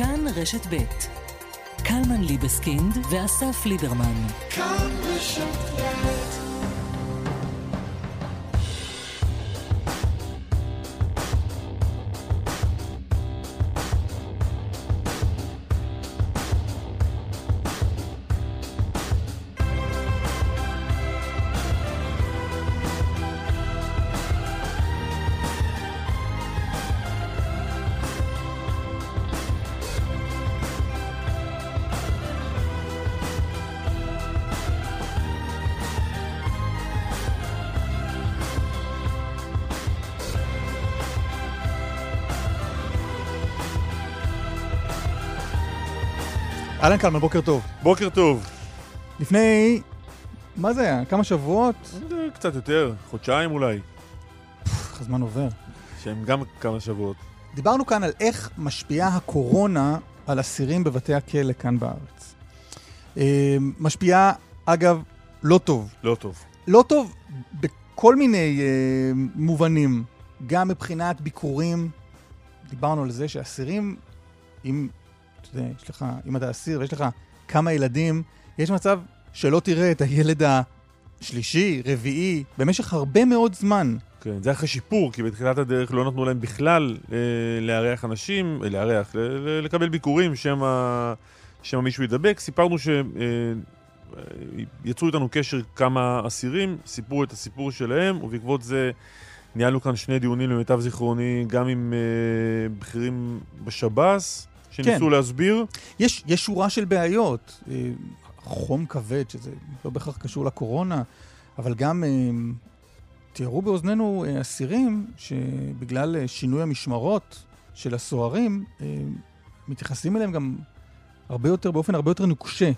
כאן רשת ב' קלמן ליבסקינד ואסף ליברמן. כאן רשת ב' אהלן קלמן, בוקר טוב. בוקר טוב. לפני, מה זה היה? כמה שבועות? קצת יותר, חודשיים אולי, איך הזמן עובר. שהם גם כמה שבועות. דיברנו כאן על איך משפיעה הקורונה על אסירים בבתי הכלא כאן בארץ. אה, משפיעה, אגב, לא טוב. לא טוב. לא טוב בכל מיני אה, מובנים, גם מבחינת ביקורים. דיברנו על זה שאסירים, אם, יש לך, אם אתה אסיר ויש לך כמה ילדים, יש מצב שלא תראה את הילד השלישי, רביעי, במשך הרבה מאוד זמן. כן, זה אחרי שיפור, כי בתחילת הדרך לא נתנו להם בכלל אה, לארח אנשים, אה, לארח, ל- ל- לקבל ביקורים שמא שמא מישהו ידבק. סיפרנו שיצרו איתנו קשר כמה אסירים, סיפרו את הסיפור שלהם, ובעקבות זה ניהלנו כאן שני דיונים למיטב זיכרוני, גם עם אה, בכירים בשב"ס, שניסו כן. להסביר. יש, יש שורה של בעיות. אה, חום כבד, שזה לא בהכרח קשור לקורונה, אבל גם אה, תיארו באוזנינו אה, אסירים שבגלל שינוי המשמרות של הסוהרים, מתייחסים אליהם גם הרבה יותר, באופן הרבה יותר נוקשה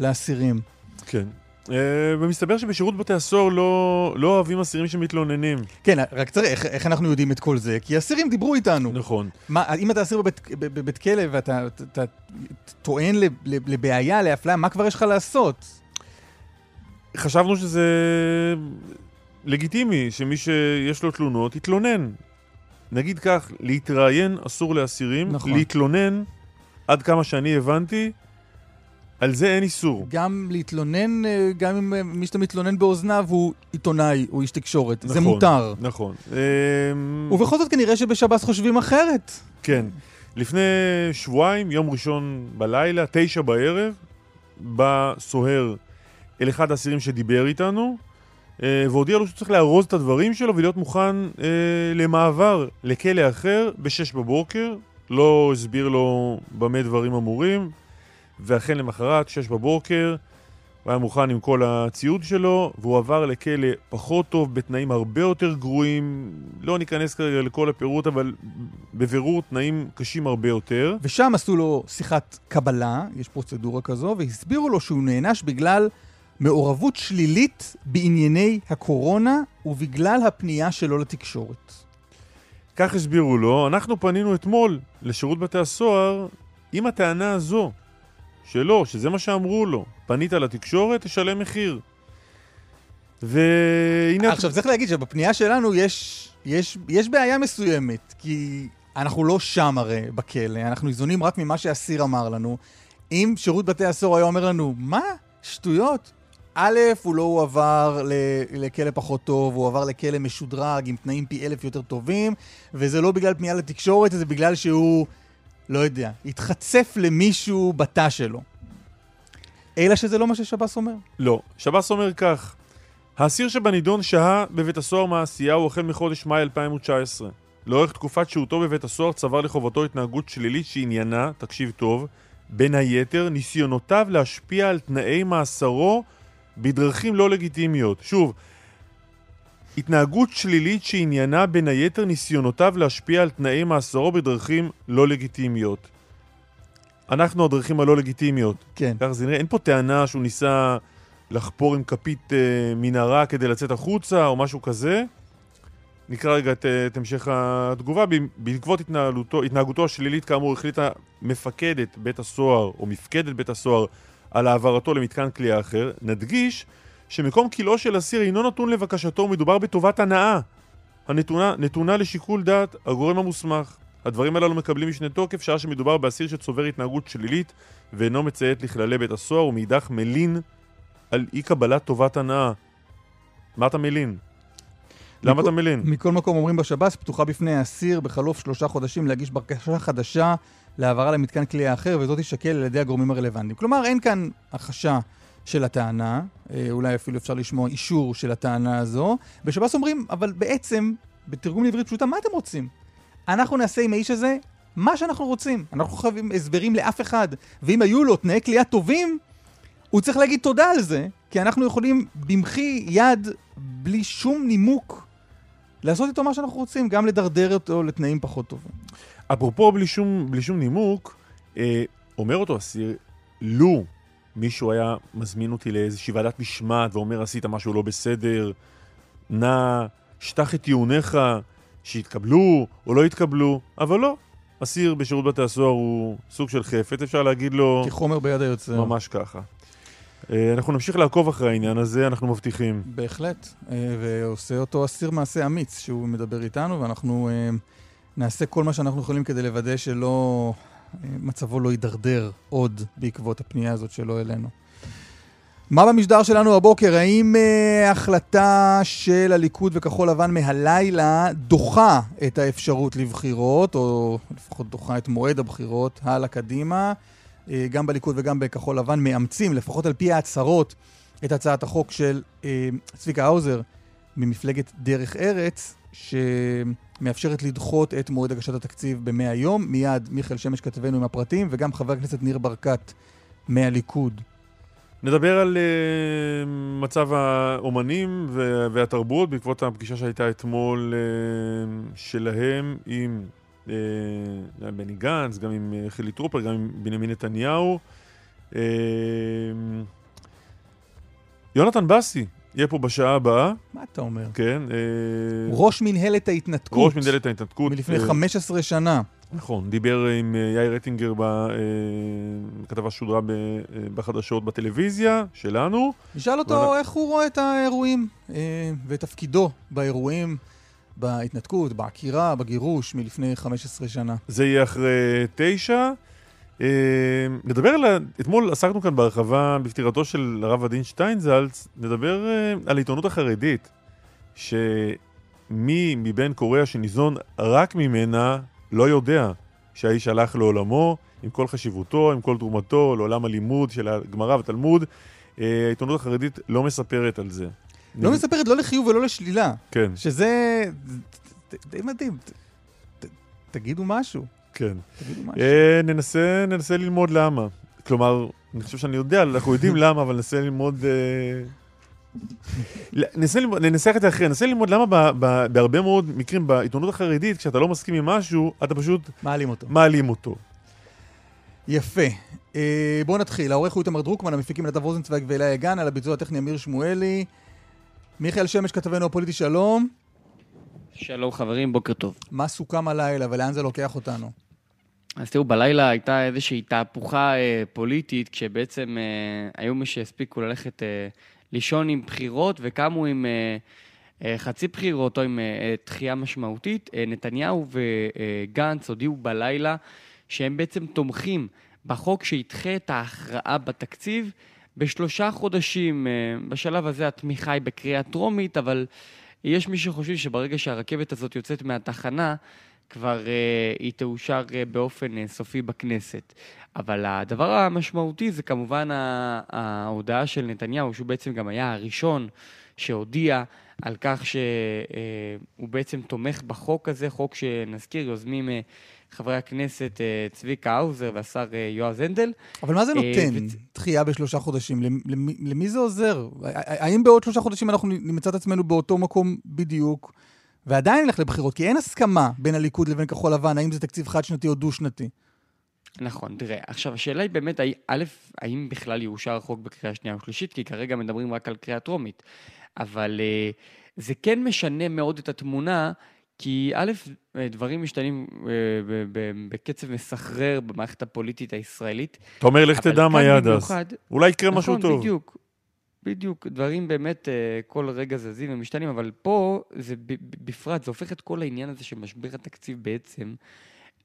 לאסירים. כן. אה, ומסתבר שבשירות בתי הסוהר לא, לא אוהבים אסירים שמתלוננים. כן, רק צריך, איך, איך אנחנו יודעים את כל זה? כי אסירים דיברו איתנו. נכון. מה, אם אתה אסיר בבית, בב- בבית כלא ואתה אתה, אתה טוען לב- לב- לבעיה, לאפליה, מה כבר יש לך לעשות? חשבנו שזה לגיטימי שמי שיש לו תלונות יתלונן. נגיד כך, להתראיין אסור לאסירים, נכון. להתלונן, עד כמה שאני הבנתי, על זה אין איסור. גם להתלונן, אה, גם אם אה, מי שאתה מתלונן באוזניו הוא עיתונאי, הוא איש תקשורת. זה נכון, מותר. נכון. אמ, ובכל זאת כנראה שבשב"ס חושבים אחרת. כן. לפני שבועיים, יום ראשון בלילה, תשע בערב, בא סוהר אל אחד האסירים שדיבר איתנו, אה, והודיע לו שהוא צריך לארוז את הדברים שלו ולהיות מוכן אה, למעבר לכלא אחר בשש בבוקר. לא הסביר לו במה דברים אמורים, ואכן למחרת, שש בבוקר, הוא היה מוכן עם כל הציוד שלו, והוא עבר לכלא פחות טוב, בתנאים הרבה יותר גרועים. לא ניכנס כרגע לכל הפירוט, אבל בבירור תנאים קשים הרבה יותר. ושם עשו לו שיחת קבלה, יש פרוצדורה כזו, והסבירו לו שהוא נענש בגלל מעורבות שלילית בענייני הקורונה ובגלל הפנייה שלו לתקשורת. כך הסבירו לו. אנחנו פנינו אתמול לשירות בתי הסוהר עם הטענה הזו, שלא, שזה מה שאמרו לו. פנית לתקשורת, תשלם מחיר. והנה... עכשיו, צריך להגיד שבפנייה שלנו יש, יש, יש בעיה מסוימת, כי אנחנו לא שם הרי בכלא, אנחנו ניזונים רק ממה שהאסיר אמר לנו. אם שירות בתי הסוהר היה אומר לנו, מה? שטויות. א', הוא לא הועבר לכלא פחות טוב, הוא עבר לכלא משודרג עם תנאים פי אלף יותר טובים, וזה לא בגלל פנייה לתקשורת, זה בגלל שהוא, לא יודע, התחצף למישהו בתא שלו. אלא שזה לא מה ששב"ס אומר. לא. שב"ס אומר כך: האסיר שבנידון שהה בבית הסוהר מעשיהו החל מחודש מאי 2019. לאורך תקופת שהותו בבית הסוהר צבר לחובתו התנהגות שלילית שעניינה, תקשיב טוב, בין היתר ניסיונותיו להשפיע על תנאי מאסרו בדרכים לא לגיטימיות. שוב, התנהגות שלילית שעניינה בין היתר ניסיונותיו להשפיע על תנאי מאסרו בדרכים לא לגיטימיות. אנחנו הדרכים הלא לגיטימיות. כן. ככה זה נראה, אין פה טענה שהוא ניסה לחפור עם כפית אה, מנהרה כדי לצאת החוצה או משהו כזה. נקרא רגע את, אה, את המשך התגובה. בעקבות התנהלותו, התנהגותו השלילית כאמור החליטה מפקדת בית הסוהר או מפקדת בית הסוהר על העברתו למתקן כליאה אחר. נדגיש שמקום כלאו של אסיר אינו נתון לבקשתו ומדובר בטובת הנאה הנתונה נתונה לשיקול דעת הגורם המוסמך. הדברים הללו מקבלים משנה תוקף שעה שמדובר באסיר שצובר התנהגות שלילית ואינו מציית לכללי בית הסוהר ומאידך מלין על אי קבלת טובת הנאה. מה אתה מלין? למה מכל- אתה מלין? מכל מקום אומרים בשב"ס, פתוחה בפני האסיר בחלוף שלושה חודשים להגיש בקשה חדשה להעברה למתקן כליאה אחר, וזאת תישקל על ידי הגורמים הרלוונטיים. כלומר, אין כאן הכחשה של הטענה, אה, אולי אפילו אפשר לשמוע אישור של הטענה הזו. בשב"ס אומרים, אבל בעצם, בתרגום לעברית פשוטה, מה אתם רוצים? אנחנו נעשה עם האיש הזה מה שאנחנו רוצים. אנחנו חייבים הסברים לאף אחד. ואם היו לו תנאי כליאה טובים, הוא צריך להגיד תודה על זה, כי אנחנו יכולים במחי יד, בלי שום נימוק, לעשות איתו מה שאנחנו רוצים, גם לדרדר אותו לתנאים פחות טובים. אפרופו בלי שום, בלי שום נימוק, אה, אומר אותו אסיר, לו מישהו היה מזמין אותי לאיזושהי ועדת משמעת ואומר עשית משהו לא בסדר, נא, שטח את טיעוניך, שיתקבלו או לא יתקבלו, אבל לא. אסיר בשירות בתי הסוהר הוא סוג של חפץ, אפשר להגיד לו כחומר ביד היוצר. ממש ככה. אה, אנחנו נמשיך לעקוב אחרי העניין הזה, אנחנו מבטיחים. בהחלט. אה, ועושה אותו אסיר מעשה אמיץ, שהוא מדבר איתנו, ואנחנו אה, נעשה כל מה שאנחנו יכולים כדי לוודא שלא... מצבו לא יידרדר עוד בעקבות הפנייה הזאת שלו אלינו. מה במשדר שלנו הבוקר? האם אה, החלטה של הליכוד וכחול לבן מהלילה דוחה את האפשרות לבחירות, או לפחות דוחה את מועד הבחירות הלאה קדימה? אה, גם בליכוד וגם בכחול לבן מאמצים, לפחות על פי ההצהרות, את הצעת החוק של אה, צביקה האוזר ממפלגת דרך ארץ, שמאפשרת לדחות את מועד הגשת התקציב ב-100 יום. מיד מיכאל שמש כתבנו עם הפרטים, וגם חבר הכנסת ניר ברקת מהליכוד. נדבר על uh, מצב האומנים והתרבות בעקבות הפגישה שהייתה אתמול uh, שלהם עם uh, בני גנץ, גם עם uh, חילי טרופר, גם עם בנימין נתניהו. Uh, יונתן בסי יהיה פה בשעה הבאה, מה אתה אומר? כן. uh, ראש מנהלת ההתנתקות. ראש מנהלת ההתנתקות. מלפני uh, 15 שנה. נכון, דיבר עם אה, יאיר רטינגר בכתבה שודרה אה, בחדשות בטלוויזיה שלנו. נשאל אותו ואנחנו- איך הוא רואה את האירועים אה, ואת תפקידו באירועים, בהתנתקות, בעקירה, בגירוש מלפני 15 שנה. זה יהיה אחרי תשע. אה, נדבר על... אתמול עסקנו כאן בהרחבה בפטירתו של הרב עדין שטיינזלץ, נדבר אה, על העיתונות החרדית, שמי מבין קוריאה שניזון רק ממנה לא יודע שהאיש הלך לעולמו, עם כל חשיבותו, עם כל תרומתו לעולם הלימוד של הגמרא והתלמוד. אה, העיתונות החרדית לא מספרת על זה. לא מספרת לא לחיוב ולא לשלילה, כן, שזה די מדהים. תגידו משהו, כן. תגידו משהו. אה, ננסה, ננסה ללמוד למה. כלומר, אני חושב שאני יודע, אנחנו יודעים למה, אבל ננסה ללמוד... אה, ל- ננסה ללמוד, ננסח את זה אחרי, ננסה ללמוד למה ב, ב, בהרבה מאוד מקרים בעיתונות החרדית, כשאתה לא מסכים עם משהו, אתה פשוט מעלים אותו. מעלים אותו. יפה. אה, בואו נתחיל. העורך הוא איתמר דרוקמן, המפיקים נדב רוזנצוויג ואלי הגן, על הביצוע הטכני אמיר שמואלי. מיכאל שמש כתבנו הפוליטי, שלום. שלום חברים, בוקר טוב. מה סוכם הלילה ולאן זה לוקח אותנו? אז תראו, בלילה הייתה איזושהי תהפוכה אה, פוליטית, כשבעצם אה, היו מי שהספיקו ללכת אה, לישון עם בחירות וקמו עם אה, אה, חצי בחירות או עם אה, דחייה משמעותית. אה, נתניהו וגנץ הודיעו בלילה שהם בעצם תומכים בחוק שידחה את ההכרעה בתקציב בשלושה חודשים. אה, בשלב הזה התמיכה היא בקריאה טרומית, אבל יש מי שחושבים שברגע שהרכבת הזאת יוצאת מהתחנה, כבר uh, היא תאושר uh, באופן uh, סופי בכנסת. אבל הדבר המשמעותי זה כמובן ההודעה של נתניהו, שהוא בעצם גם היה הראשון שהודיע על כך שהוא בעצם תומך בחוק הזה, חוק שנזכיר, יוזמים חברי הכנסת צביקה האוזר והשר יועז הנדל. אבל מה זה נותן, וצ- דחייה בשלושה חודשים? למ- למי, למי זה עוזר? האם בעוד שלושה חודשים אנחנו נמצא את עצמנו באותו מקום בדיוק, ועדיין נלך לבחירות? כי אין הסכמה בין הליכוד לבין כחול לבן, האם זה תקציב חד-שנתי או דו-שנתי. נכון, תראה, עכשיו השאלה היא באמת, א', האם בכלל יאושר החוק בקריאה שנייה ושלישית, כי כרגע מדברים רק על קריאה טרומית, אבל אה, זה כן משנה מאוד את התמונה, כי א', אה, דברים משתנים אה, בקצב מסחרר במערכת הפוליטית הישראלית. אתה אומר, לך תדע מה יהיה עד אז. אולי יקרה משהו נכון, טוב. בדיוק. בדיוק, דברים באמת אה, כל רגע זזים ומשתנים, אבל פה זה בפרט, זה הופך את כל העניין הזה של משבר התקציב בעצם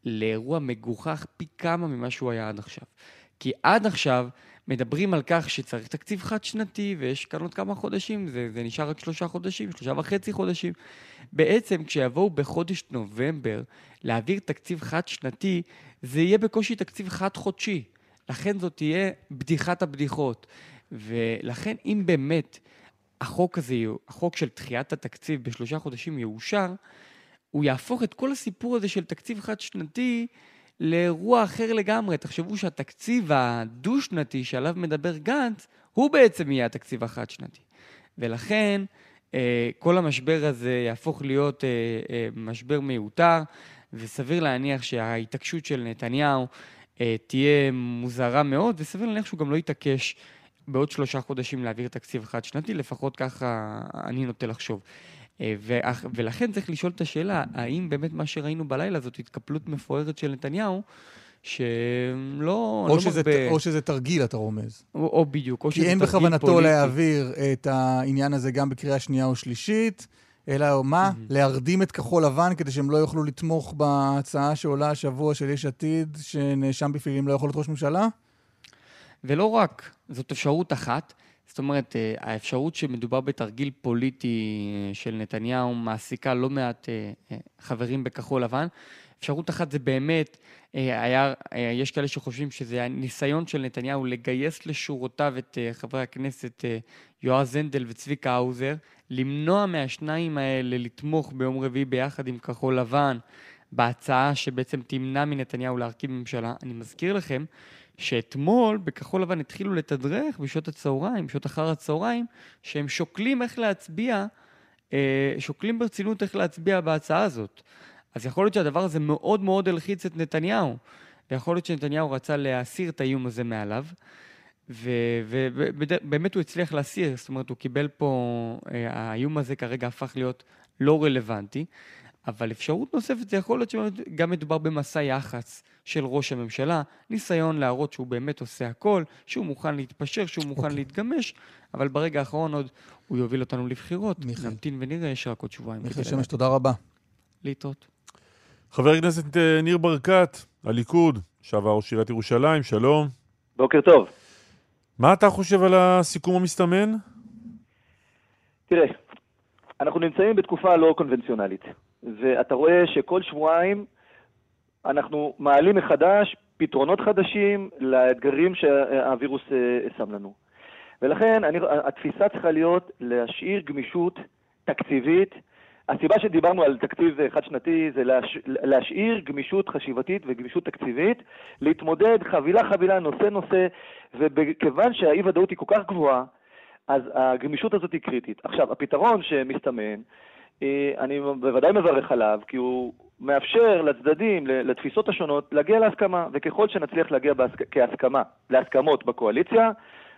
לאירוע מגוחך פי כמה ממה שהוא היה עד עכשיו. כי עד עכשיו מדברים על כך שצריך תקציב חד-שנתי, ויש כאן עוד כמה חודשים, זה, זה נשאר רק שלושה חודשים, שלושה וחצי חודשים. בעצם, כשיבואו בחודש נובמבר להעביר תקציב חד-שנתי, זה יהיה בקושי תקציב חד-חודשי. לכן זאת תהיה בדיחת הבדיחות. ולכן, אם באמת החוק הזה, החוק של דחיית התקציב בשלושה חודשים יאושר, הוא יהפוך את כל הסיפור הזה של תקציב חד-שנתי לאירוע אחר לגמרי. תחשבו שהתקציב הדו-שנתי שעליו מדבר גנץ, הוא בעצם יהיה התקציב החד-שנתי. ולכן, אה, כל המשבר הזה יהפוך להיות אה, אה, משבר מיותר, וסביר להניח שההתעקשות של נתניהו תהיה מוזרה מאוד, וסביר להניח שהוא גם לא יתעקש בעוד שלושה חודשים להעביר תקציב חד-שנתי, לפחות ככה אני נוטה לחשוב. אה, ולכן צריך לשאול את השאלה, האם באמת מה שראינו בלילה זאת התקפלות מפוארת של נתניהו, שלא או לא שזה, מרבה... או שזה תרגיל, אתה רומז. או, או בדיוק, או שזה תרגיל פוליטי. כי אין בכוונתו להעביר את העניין הזה גם בקריאה שנייה או שלישית, אלא מה? Mm-hmm. להרדים את כחול לבן כדי שהם לא יוכלו לתמוך בהצעה שעולה השבוע של יש עתיד, שנאשם בפלילים לא יכול להיות ראש ממשלה? ולא רק, זאת אפשרות אחת. זאת אומרת, אה, האפשרות שמדובר בתרגיל פוליטי אה, של נתניהו מעסיקה לא מעט אה, חברים בכחול לבן. אפשרות אחת זה באמת, היה, יש כאלה שחושבים שזה היה ניסיון של נתניהו לגייס לשורותיו את חברי הכנסת יועז הנדל וצביקה האוזר, למנוע מהשניים האלה לתמוך ביום רביעי ביחד עם כחול לבן בהצעה שבעצם תמנע מנתניהו להרכיב ממשלה. אני מזכיר לכם שאתמול בכחול לבן התחילו לתדרך בשעות הצהריים, בשעות אחר הצהריים, שהם שוקלים איך להצביע, אה, שוקלים ברצינות איך להצביע בהצעה הזאת. אז יכול להיות שהדבר הזה מאוד מאוד הלחיץ את נתניהו, ויכול להיות שנתניהו רצה להסיר את האיום הזה מעליו, ובאמת הוא הצליח להסיר, זאת אומרת, הוא קיבל פה, אה, האיום הזה כרגע הפך להיות לא רלוונטי. אבל אפשרות נוספת זה יכול להיות שגם מדובר במסע יח"צ של ראש הממשלה, ניסיון להראות שהוא באמת עושה הכל, שהוא מוכן להתפשר, שהוא מוכן okay. אוקיי. להתגמש, אבל ברגע האחרון עוד הוא יוביל אותנו לבחירות. מיכאל. נמתין ונראה, יש רק עוד שבועיים. מיכאל שמש, תודה רבה. להתראות. חבר הכנסת אה, ניר ברקת, הליכוד, שעבר ראש עיריית ירושלים, שלום. בוקר טוב. מה אתה חושב על הסיכום המסתמן? תראה, אנחנו נמצאים בתקופה לא קונבנציונלית. ואתה רואה שכל שבועיים אנחנו מעלים מחדש פתרונות חדשים לאתגרים שהווירוס אה, שם לנו. ולכן אני, התפיסה צריכה להיות להשאיר גמישות תקציבית. הסיבה שדיברנו על תקציב חד-שנתי זה להש, להשאיר גמישות חשיבתית וגמישות תקציבית, להתמודד חבילה-חבילה, נושא-נושא, וכיוון שהאי-ודאות היא כל כך גבוהה, אז הגמישות הזאת היא קריטית. עכשיו, הפתרון שמסתמן אני בוודאי מברך עליו, כי הוא מאפשר לצדדים, לתפיסות השונות, להגיע להסכמה, וככל שנצליח להגיע בהסכ... כהסכמה, להסכמות בקואליציה,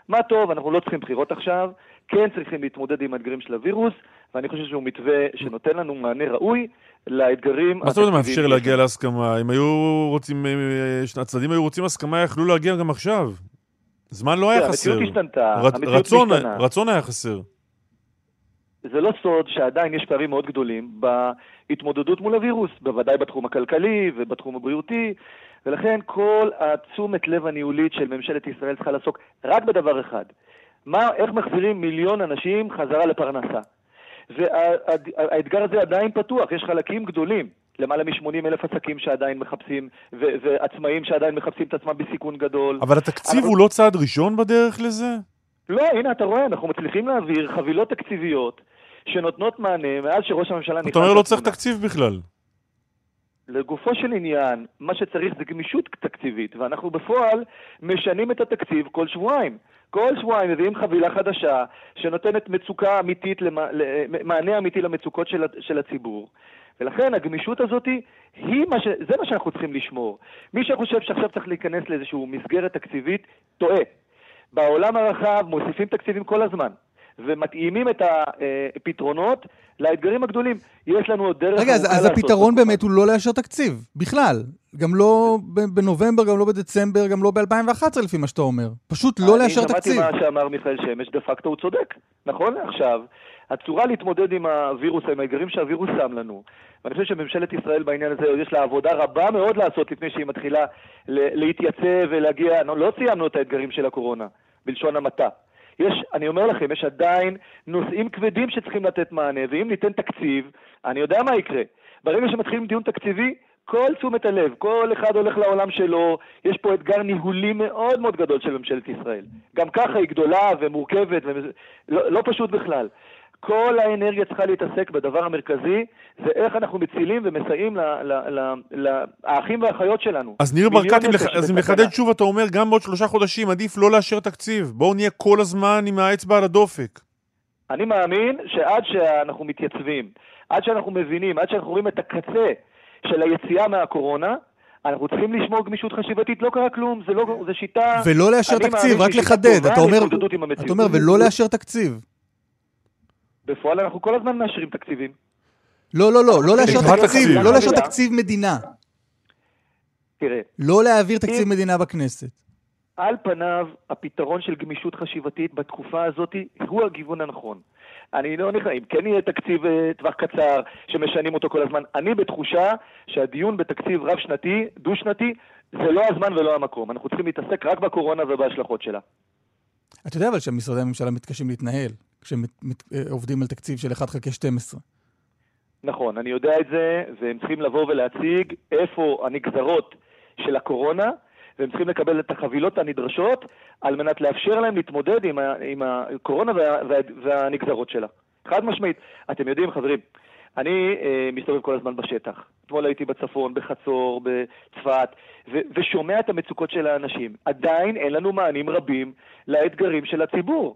מה טוב, אנחנו לא צריכים בחירות עכשיו, כן צריכים להתמודד עם האתגרים של הווירוס, ואני חושב שהוא מתווה שנותן לנו מענה ראוי לאתגרים... מה זאת אומרת מאפשר להגיע להסכמה? אם היו רוצים, אה, הצדדים היו רוצים הסכמה, יכלו להגיע גם עכשיו. זמן לא היה חסר. המציאות השתנתה. רצון היה חסר. זה לא סוד שעדיין יש פערים מאוד גדולים בהתמודדות מול הווירוס, בוודאי בתחום הכלכלי ובתחום הבריאותי, ולכן כל התשומת לב הניהולית של ממשלת ישראל צריכה לעסוק רק בדבר אחד, מה, איך מחזירים מיליון אנשים חזרה לפרנסה. והאתגר הזה עדיין פתוח, יש חלקים גדולים, למעלה מ-80 אלף עסקים שעדיין מחפשים, ו- ועצמאים שעדיין מחפשים את עצמם בסיכון גדול. אבל התקציב אנחנו... הוא לא צעד ראשון בדרך לזה? לא, הנה, אתה רואה, אנחנו מצליחים להעביר חבילות תקציביות שנותנות מענה מאז שראש הממשלה נכנס... אתה אומר לא צריך תקציב בכלל. לגופו של עניין, מה שצריך זה גמישות תקציבית, ואנחנו בפועל משנים את התקציב כל שבועיים. כל שבועיים מביאים חבילה חדשה שנותנת מצוקה אמיתית, מענה אמיתי למצוקות של, של הציבור. ולכן הגמישות הזאת היא מה ש... זה מה שאנחנו צריכים לשמור. מי שחושב שעכשיו צריך להיכנס לאיזושהי מסגרת תקציבית, טועה. בעולם הרחב מוסיפים תקציבים כל הזמן. ומתאימים את הפתרונות לאתגרים הגדולים. יש לנו עוד דרך... רגע, אז, אז הפתרון באמת הוא לא לאשר תקציב, בכלל. גם לא בנובמבר, גם לא בדצמבר, גם לא ב-2011, לפי מה שאתה אומר. פשוט לא לאשר תקציב. אני שמעתי מה שאמר מיכאל שמש, דה פקטו הוא צודק. נכון לעכשיו, הצורה להתמודד עם הווירוס, עם האתגרים שהווירוס שם לנו, ואני חושב שממשלת ישראל בעניין הזה, יש לה עבודה רבה מאוד לעשות לפני שהיא מתחילה להתייצב ולהגיע, לא, לא סיימנו את האתגרים של הקורונה, בלשון המעטה. יש, אני אומר לכם, יש עדיין נושאים כבדים שצריכים לתת מענה, ואם ניתן תקציב, אני יודע מה יקרה. ברגע שמתחילים דיון תקציבי, כל תשומת הלב, כל אחד הולך לעולם שלו, יש פה אתגר ניהולי מאוד מאוד גדול של ממשלת ישראל. גם ככה היא גדולה ומורכבת, ולא לא פשוט בכלל. כל האנרגיה צריכה להתעסק בדבר המרכזי, זה איך אנחנו מצילים ומסייעים לאחים והאחיות שלנו. אז ניר ברקת, אז אני מחדד שוב, אתה אומר, גם בעוד שלושה חודשים עדיף לא לאשר תקציב. בואו נהיה כל הזמן עם האצבע על הדופק. אני מאמין שעד שאנחנו מתייצבים, עד שאנחנו מבינים, עד שאנחנו רואים את הקצה של היציאה מהקורונה, אנחנו צריכים לשמור גמישות חשיבתית, לא קרה כלום, זה, לא, זה שיטה... ולא לאשר תקציב, רק לחדד. אתה אומר, אתה אומר, ולא לאשר תקציב. בפועל אנחנו כל הזמן מאשרים תקציבים. לא, לא, לא, לא לאשר תקציב, לא לאשר תקציב מדינה. תראה. לא להעביר תקציב מדינה בכנסת. על פניו, הפתרון של גמישות חשיבתית בתקופה הזאת הוא הגיוון הנכון. אני לא נכנס, אם כן יהיה תקציב אה, טווח קצר שמשנים אותו כל הזמן, אני בתחושה שהדיון בתקציב רב-שנתי, דו-שנתי, זה לא הזמן ולא המקום. אנחנו צריכים להתעסק רק בקורונה ובהשלכות שלה. אתה יודע אבל שמשרדי הממשלה מתקשים להתנהל כשהם אה, על תקציב של 1 חלקי 12. נכון, אני יודע את זה, והם צריכים לבוא ולהציג איפה הנגזרות של הקורונה, והם צריכים לקבל את החבילות הנדרשות על מנת לאפשר להם להתמודד עם, עם הקורונה וה, וה, והנגזרות שלה. חד משמעית. אתם יודעים, חברים, אני אה, מסתובב כל הזמן בשטח. אתמול הייתי בצפון, בחצור, בצפת, ושומע את המצוקות של האנשים. עדיין אין לנו מענים רבים לאתגרים של הציבור.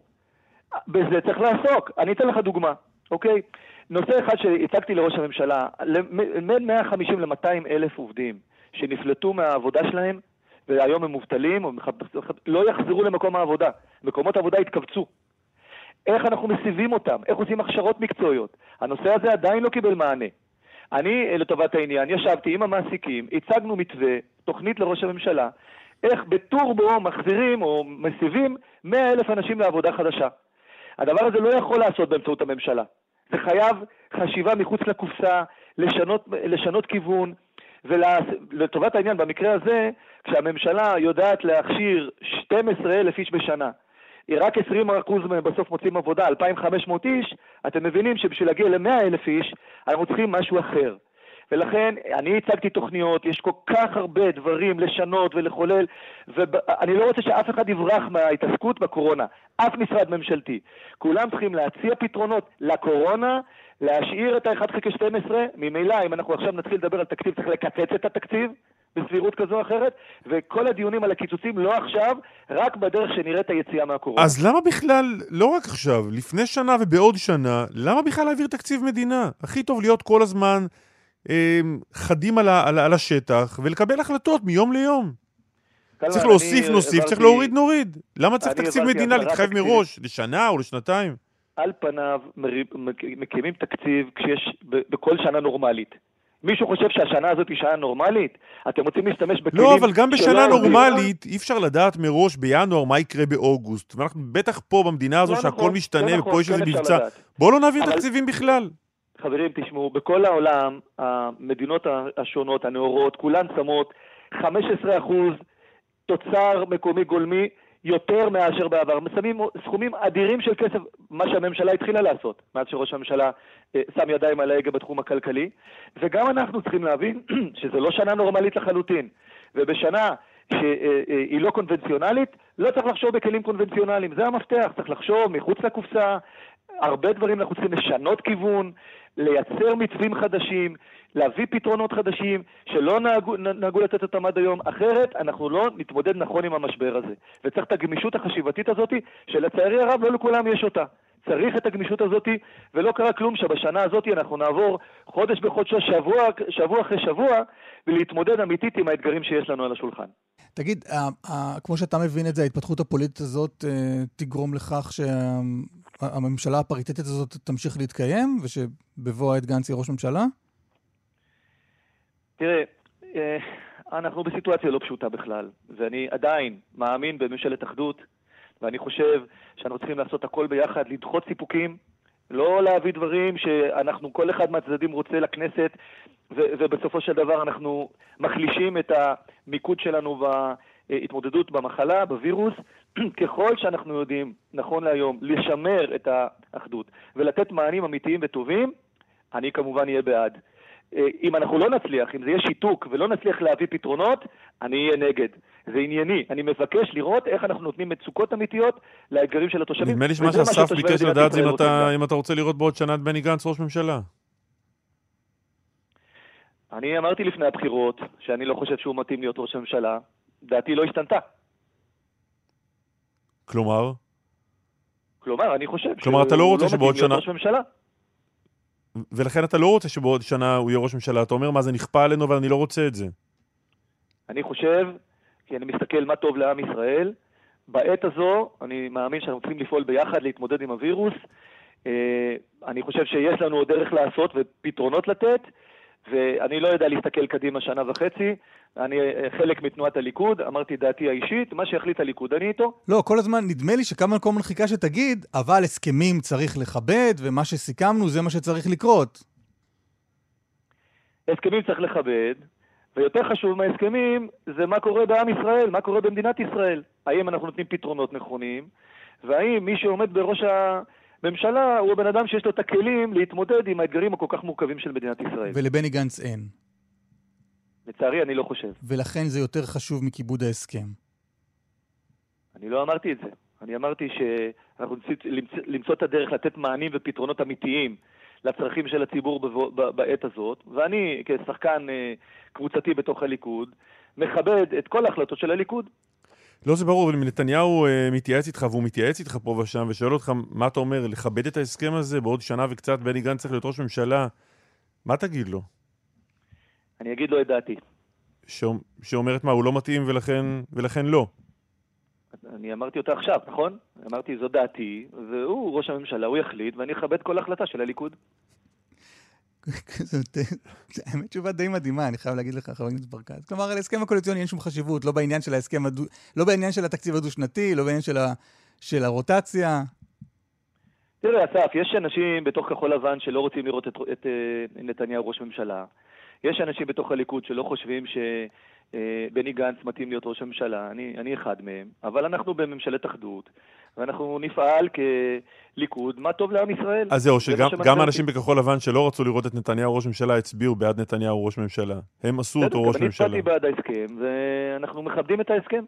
בזה צריך לעסוק. אני אתן לך דוגמה, אוקיי? נושא אחד שהצגתי לראש הממשלה, בין 150 ל-200 אלף עובדים שנפלטו מהעבודה שלהם והיום הם מובטלים, או לא יחזרו למקום העבודה. מקומות העבודה יתכווצו. איך אנחנו מסיבים אותם? איך עושים הכשרות מקצועיות? הנושא הזה עדיין לא קיבל מענה. אני, לטובת העניין, ישבתי עם המעסיקים, הצגנו מתווה, תוכנית לראש הממשלה, איך בטורבו מחזירים או מסיבים 100 אלף אנשים לעבודה חדשה. הדבר הזה לא יכול לעשות באמצעות הממשלה. זה חייב חשיבה מחוץ לקופסה, לשנות, לשנות כיוון, ולטובת העניין, במקרה הזה, כשהממשלה יודעת להכשיר 12,000 איש בשנה, רק 20% מהם בסוף מוצאים עבודה, 2,500 איש, אתם מבינים שבשביל להגיע ל-100,000 איש, אנחנו צריכים משהו אחר. ולכן אני הצגתי תוכניות, יש כל כך הרבה דברים לשנות ולחולל, ואני לא רוצה שאף אחד יברח מההתעסקות בקורונה, אף משרד ממשלתי. כולם צריכים להציע פתרונות לקורונה, להשאיר את ה-1 חלקי 12, ממילא אם אנחנו עכשיו נתחיל לדבר על תקציב צריך לקצץ את התקציב בסבירות כזו או אחרת, וכל הדיונים על הקיצוצים לא עכשיו, רק בדרך שנראה את היציאה מהקורונה. אז למה בכלל, לא רק עכשיו, לפני שנה ובעוד שנה, למה בכלל להעביר תקציב מדינה? הכי טוב להיות כל הזמן חדים על, ה, על, על השטח ולקבל החלטות מיום ליום. צריך להוסיף, נוסיף, צריך להוריד, נוריד. למה צריך תקציב מדינה להתחייב מראש, לשנה או לשנתיים? על פניו מקימים תקציב כשיש, בכל שנה נורמלית. מישהו חושב שהשנה הזאת היא שנה נורמלית? אתם רוצים להשתמש בכלים... לא, אבל גם בשנה נורמלית אי אפשר לדעת מראש בינואר מה יקרה באוגוסט. ואנחנו בטח פה במדינה הזו לא שהכל נכון, משתנה לא ופה נכון, יש איזה כן מבצע. בואו לא נעביר אבל... תקציבים בכלל. חברים, תשמעו, בכל העולם, המדינות השונות, הנאורות, כולן שמות 15% תוצר מקומי גולמי יותר מאשר בעבר. שמים סכומים אדירים של כסף, מה שהממשלה התחילה לעשות, מאז שראש הממשלה אה, שם ידיים על ההגה בתחום הכלכלי, וגם אנחנו צריכים להבין שזו לא שנה נורמלית לחלוטין, ובשנה שהיא אה, אה, לא קונבנציונלית, לא צריך לחשוב בכלים קונבנציונליים, זה המפתח, צריך לחשוב מחוץ לקופסה, הרבה דברים אנחנו צריכים לשנות כיוון, לייצר מתווים חדשים, להביא פתרונות חדשים שלא נהגו, נהגו לתת אותם עד היום, אחרת אנחנו לא נתמודד נכון עם המשבר הזה. וצריך את הגמישות החשיבתית הזאת, שלצערי הרב לא לכולם יש אותה. צריך את הגמישות הזאת, ולא קרה כלום שבשנה הזאת אנחנו נעבור חודש בחודשו, שבוע, שבוע אחרי שבוע, ולהתמודד אמיתית עם האתגרים שיש לנו על השולחן. תגיד, כמו שאתה מבין את זה, ההתפתחות הפוליטית הזאת אה, תגרום לכך שהממשלה הפריטטית הזאת תמשיך להתקיים, ושבבוא העת גנץ יהיה ראש ממשלה? תראה, אה, אנחנו בסיטואציה לא פשוטה בכלל, ואני עדיין מאמין בממשלת אחדות, ואני חושב שאנחנו צריכים לעשות הכל ביחד, לדחות סיפוקים, לא להביא דברים שאנחנו, כל אחד מהצדדים רוצה לכנסת, ו- ובסופו של דבר אנחנו מחלישים את המיקוד שלנו בהתמודדות במחלה, בווירוס. ככל שאנחנו יודעים, נכון להיום, לשמר את האחדות ולתת מענים אמיתיים וטובים, אני כמובן אהיה בעד. אה, אם אנחנו לא נצליח, אם זה יהיה שיתוק ולא נצליח להביא פתרונות, אני אהיה נגד. זה ענייני. אני מבקש לראות איך אנחנו נותנים מצוקות אמיתיות לאתגרים של התושבים. נדמה לי שמה שאסף ביקש לדעת זה אם אתה- אם אתה רוצה לראות בעוד שנה את בני גנץ ראש ממשלה. אני אמרתי לפני הבחירות שאני לא חושב שהוא מתאים להיות ראש הממשלה. דעתי לא השתנתה. כלומר, כלומר, אני חושב כלומר, אתה לא שהוא רוצה מתאים שבעוד שנה- ראש ממשלה. ולכן אתה לא רוצה שבעוד שנה הוא יהיה ראש ממשלה. אתה אומר, מה זה נכפה עלינו, אבל אני לא רוצה את זה. אני חושב, כי אני מסתכל מה טוב לעם ישראל, בעת הזו אני מאמין שאנחנו צריכים לפעול ביחד להתמודד עם הווירוס. אה, אני חושב שיש לנו עוד דרך לעשות ופתרונות לתת, ואני לא יודע להסתכל קדימה שנה וחצי. אני אה, חלק מתנועת הליכוד, אמרתי דעתי האישית, מה שיחליט הליכוד, אני איתו. לא, כל הזמן נדמה לי שכמה כל הזמן חיכה שתגיד, אבל הסכמים צריך לכבד, ומה שסיכמנו זה מה שצריך לקרות. הסכמים צריך לכבד, ויותר חשוב מההסכמים זה מה קורה בעם ישראל, מה קורה במדינת ישראל. האם אנחנו נותנים פתרונות נכונים, והאם מי שעומד בראש הממשלה הוא הבן אדם שיש לו את הכלים להתמודד עם האתגרים הכל כך מורכבים של מדינת ישראל. ולבני גנץ אין. לצערי, אני לא חושב. ולכן זה יותר חשוב מכיבוד ההסכם. אני לא אמרתי את זה. אני אמרתי שאנחנו צריכים למצוא- למצוא את הדרך לתת מענים ופתרונות אמיתיים לצרכים של הציבור בבוא- ב- בעת הזאת, ואני, כשחקן אה, קבוצתי בתוך הליכוד, מכבד את כל ההחלטות של הליכוד. לא, זה ברור, אבל אם נתניהו אה, מתייעץ איתך, והוא מתייעץ איתך פה ושם, ושואל אותך, מה אתה אומר, לכבד את ההסכם הזה בעוד שנה וקצת, בני גנץ צריך להיות ראש ממשלה, מה תגיד לו? אני אגיד לו את דעתי. שאומ- שאומרת מה, הוא לא מתאים ולכן, ולכן לא. אני אמרתי אותה עכשיו, נכון? אמרתי, זו דעתי, והוא ראש הממשלה, הוא יחליט, ואני אכבד כל החלטה של הליכוד. זאת האמת תשובה די מדהימה, אני חייב להגיד לך, חבר הכנסת ברקת. כלומר, להסכם הקואליציוני אין שום חשיבות, לא בעניין של ההסכם הדו... לא בעניין של התקציב הדו-שנתי, לא בעניין של, ה... של הרוטציה. תראה, אסף, יש אנשים בתוך כחול לבן שלא רוצים לראות את, את אה, נתניהו ראש ממשלה. יש אנשים בתוך הליכוד שלא חושבים שבני גנץ מתאים להיות ראש הממשלה. אני, אני אחד מהם. אבל אנחנו בממשלת אחדות, ואנחנו נפעל כליכוד, מה טוב לעם ישראל. אז זהו, זה שגם אותי. אנשים בכחול לבן שלא רצו לראות את נתניהו ראש ממשלה, הצביעו בעד נתניהו ראש ממשלה. הם עשו אותו ראש גם אני ממשלה. הצבעתי בעד ההסכם, ואנחנו מכבדים את ההסכם.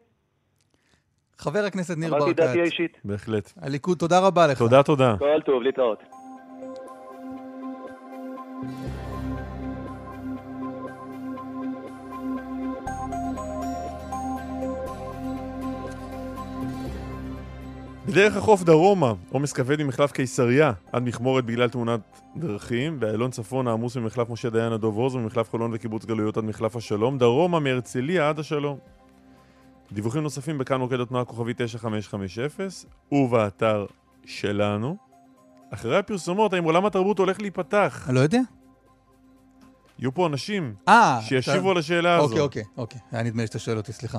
חבר הכנסת ניר אמרתי את דעתי ברקת, האישית. בהחלט. הליכוד, תודה רבה לך. תודה, תודה. כל טוב, להתראות. בדרך החוף דרומה, עומס כבד ממחלף קיסריה עד מכמורת בגלל תאונת דרכים, באיילון צפון העמוס ממחלף משה דיין עד דוב עוז וממחלף חולון וקיבוץ גלויות עד מחלף השלום, דרומה מהרצליה עד השלום. דיווחים נוספים בכאן מוקד התנועה כוכבי 9550 ובאתר שלנו. אחרי הפרסומות, האם עולם התרבות הולך להיפתח? אני לא יודע. יהיו פה אנשים אה, שישיבו אתה- על השאלה הזו. אוקיי, אוקיי, אוקיי. היה נדמה לי שאתה שואל אותי, סליחה.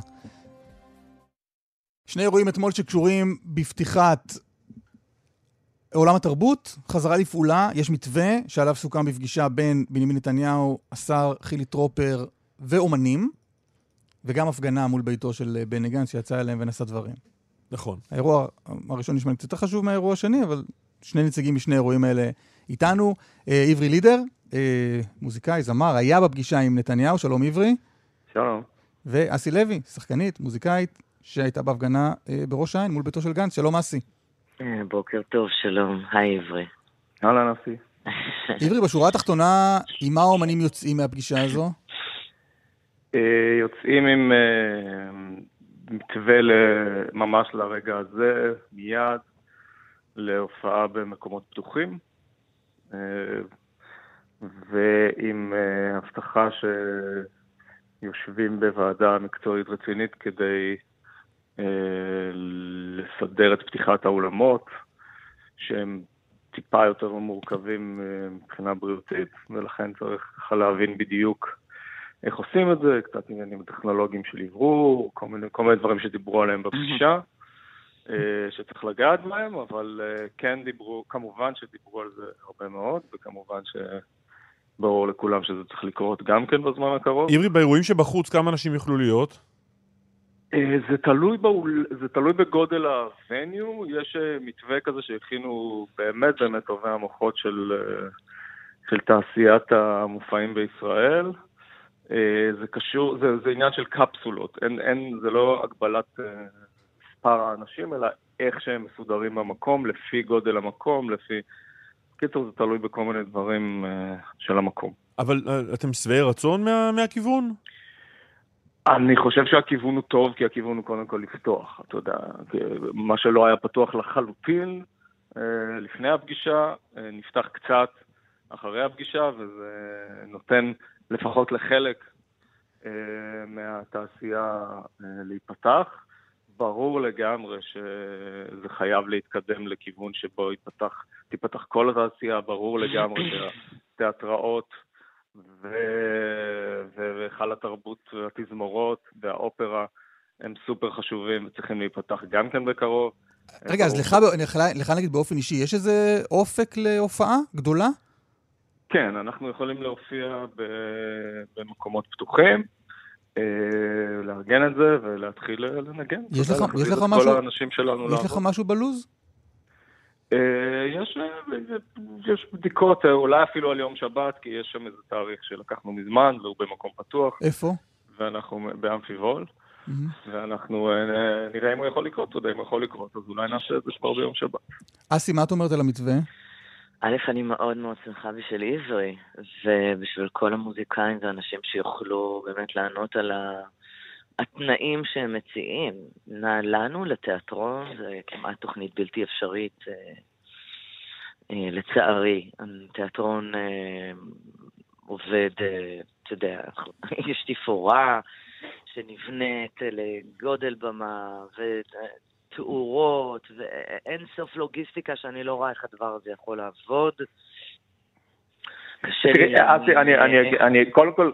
שני אירועים אתמול שקשורים בפתיחת עולם התרבות, חזרה לפעולה, יש מתווה שעליו סוכם בפגישה בין בנימין נתניהו, השר חילי טרופר ואומנים, וגם הפגנה מול ביתו של אה, בני גנץ שיצא אליהם ונשא דברים. נכון. האירוע הראשון נשמע לי קצת יותר חשוב מהאירוע השני, אבל שני נציגים משני האירועים האלה איתנו. אה, עברי לידר, אה, מוזיקאי, זמר, היה בפגישה עם נתניהו, שלום עברי. שלום. ואסי לוי, שחקנית, מוזיקאית, שהייתה בהפגנה אה, בראש העין מול ביתו של גנץ. שלום אסי. אה, בוקר טוב, שלום. היי עברי. אהלן אסי. עברי, בשורה התחתונה, עם מה האומנים יוצאים מהפגישה הזו? אה, יוצאים עם מתווה ממש לרגע הזה, מיד, להופעה במקומות פתוחים, ועם הבטחה שיושבים בוועדה מקצועית רצינית כדי לסדר את פתיחת האולמות, שהם טיפה יותר מורכבים אה, מבחינה בריאותית, ולכן צריך ככה להבין בדיוק איך עושים את זה, קצת עניינים טכנולוגיים של אוורור, כל מיני, כל מיני דברים שדיברו עליהם בפגישה. אה, שצריך לגעת בהם, אבל אה, כן דיברו, כמובן שדיברו על זה הרבה מאוד, וכמובן שברור לכולם שזה צריך לקרות גם כן בזמן הקרוב. עברי, באירועים שבחוץ, כמה אנשים יוכלו להיות? אה, זה תלוי, באול... זה תלוי בגודל הווניו, יש אה, מתווה כזה שהכינו באמת באמת טובי המוחות של, אה, של תעשיית המופעים בישראל. זה קשור, זה, זה עניין של קפסולות, אין, אין, זה לא הגבלת מספר האנשים, אלא איך שהם מסודרים במקום, לפי גודל המקום, לפי... קיצור, זה תלוי בכל מיני דברים של המקום. אבל אתם שבעי רצון מה, מהכיוון? אני חושב שהכיוון הוא טוב, כי הכיוון הוא קודם כל לפתוח, אתה יודע, מה שלא היה פתוח לחלוטין אה, לפני הפגישה, אה, נפתח קצת אחרי הפגישה, וזה נותן לפחות לחלק אה, מהתעשייה להיפתח. ברור לגמרי שזה חייב להתקדם לכיוון שבו ייפתח, תיפתח כל התעשייה, ברור לגמרי שהתיאטראות והיכל התרבות והתזמורות והאופרה הם סופר חשובים וצריכים להיפתח גם כן בקרוב. רגע, אז לך, לך, לך נגיד באופן אישי, יש איזה אופק להופעה גדולה? כן, אנחנו יכולים להופיע במקומות פתוחים, אה, לארגן את זה ולהתחיל לנגן. יש לך- יש לך משהו- כל האנשים שלנו יש לך לעבוד. משהו בלוז? אה, יש, אה, יש בדיקות, אה, אולי אפילו על יום שבת, כי יש שם איזה תאריך שלקחנו מזמן, והוא במקום פתוח, איפה? ואנחנו באמפיבול, מהמם. ואנחנו אה, נראה אם הוא יכול לקרות, אתה יודע, אם הוא יכול לקרות, אז אולי נעשה את זה כבר ביום שבת. אסי, מה את אומרת על המתווה? א', אני מאוד מאוד שמחה בשביל עברי, ובשביל כל המוזיקאים ואנשים שיוכלו באמת לענות על ה... התנאים שהם מציעים. לנו, לתיאטרון, זה כמעט תוכנית בלתי אפשרית, אה, אה, לצערי. התיאטרון אה, עובד, אתה יודע, יש תפאורה שנבנית לגודל במה, ותאורות, ואין סוף לוגיסטיקה שאני לא רואה איך הדבר הזה יכול לעבוד. קשה לי אסי, אני, להאמין, אני, קודם כל,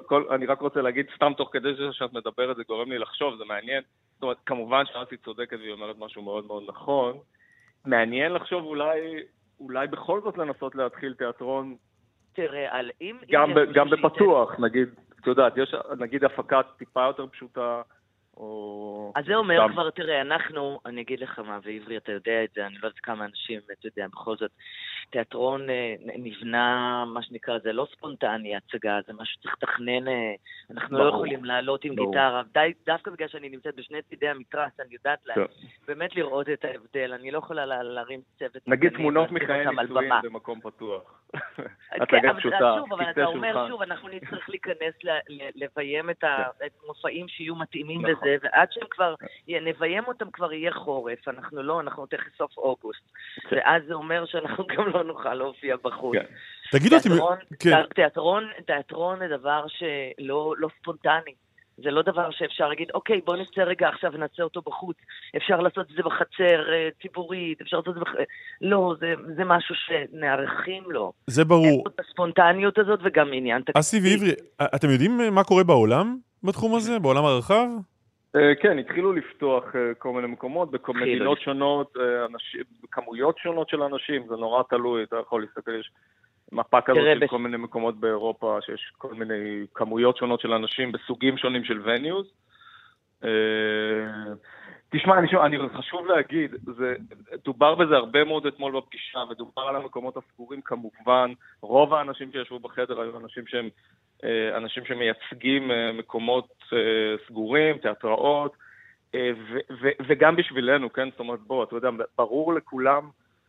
רק רוצה להגיד, סתם תוך כדי שאת מדברת, זה גורם לי לחשוב, זה מעניין. זאת אומרת, כמובן שאסי צודקת והיא אומרת משהו מאוד מאוד נכון. מעניין לחשוב אולי, אולי בכל זאת לנסות להתחיל תיאטרון תראה, על אם... גם, ב, גם בפתוח, נגיד, את יודעת, יש נגיד הפקה טיפה יותר פשוטה, או... אז זה אומר סתם. כבר, תראה, אנחנו, אני אגיד לך מה, ועברי, אתה יודע את זה, אני לא יודעת כמה אנשים, אתה יודע, בכל זאת, תיאטרון אה, נבנה, מה שנקרא, זה לא ספונטני, הצגה, זה משהו שצריך לתכנן, אה, אנחנו לא ברור. יכולים לעלות עם ברור. גיטרה, די, דווקא בגלל שאני נמצאת בשני צידי המתרס, אני יודעת לה, כן. באמת לראות את ההבדל, אני לא יכולה לה, להרים צוות נגיד תמונות על נישואים. במקום פתוח. כן, הצגה אבל פשוטה, שוב, אבל כיסא אתה אומר שולחן. שוב, אנחנו נצטרך להיכנס, לביים את המופעים שיהיו מתאימים נכון. לזה, ועד שהם כבר, נביים אותם כבר יהיה חורף, אנחנו לא, אנחנו תכף סוף אוגוסט. כן. ואז זה אומר שאנחנו גם לא נוכל להופיע בחוץ. כן. תגידו. תיאטרון, כן. תיאטרון, זה דבר שלא לא ספונטני. זה לא דבר שאפשר להגיד, אוקיי, בוא נצא רגע עכשיו ונעשה אותו בחוץ. אפשר לעשות את זה בחצר אה, ציבורית, אפשר לעשות את זה בח... לא, זה, זה משהו שנערכים לו. זה אין ברור. פה את הספונטניות הזאת וגם עניין תקציבי. אסי ועברי, אתם יודעים מה קורה בעולם בתחום הזה? בעולם הרחב? אה, כן, התחילו לפתוח אה, כל מיני מקומות, התחילו במדינות לפתוח. שונות, אה, אנשים, בכמויות שונות של אנשים, זה נורא תלוי, אתה יכול להסתכל, יש מפה כזאת של כל מיני מקומות באירופה, שיש כל מיני כמויות שונות של אנשים בסוגים שונים של וניוז. תשמע, אני, אני חשוב להגיד, זה, דובר בזה הרבה מאוד אתמול בפגישה, ודובר על המקומות הסגורים כמובן. רוב האנשים שישבו בחדר היו אנשים שהם אה, אנשים שמייצגים אה, מקומות אה, סגורים, תיאטראות, ו- ו- וגם בשבילנו, כן? זאת אומרת, בוא, אתה יודע, ברור לכולם,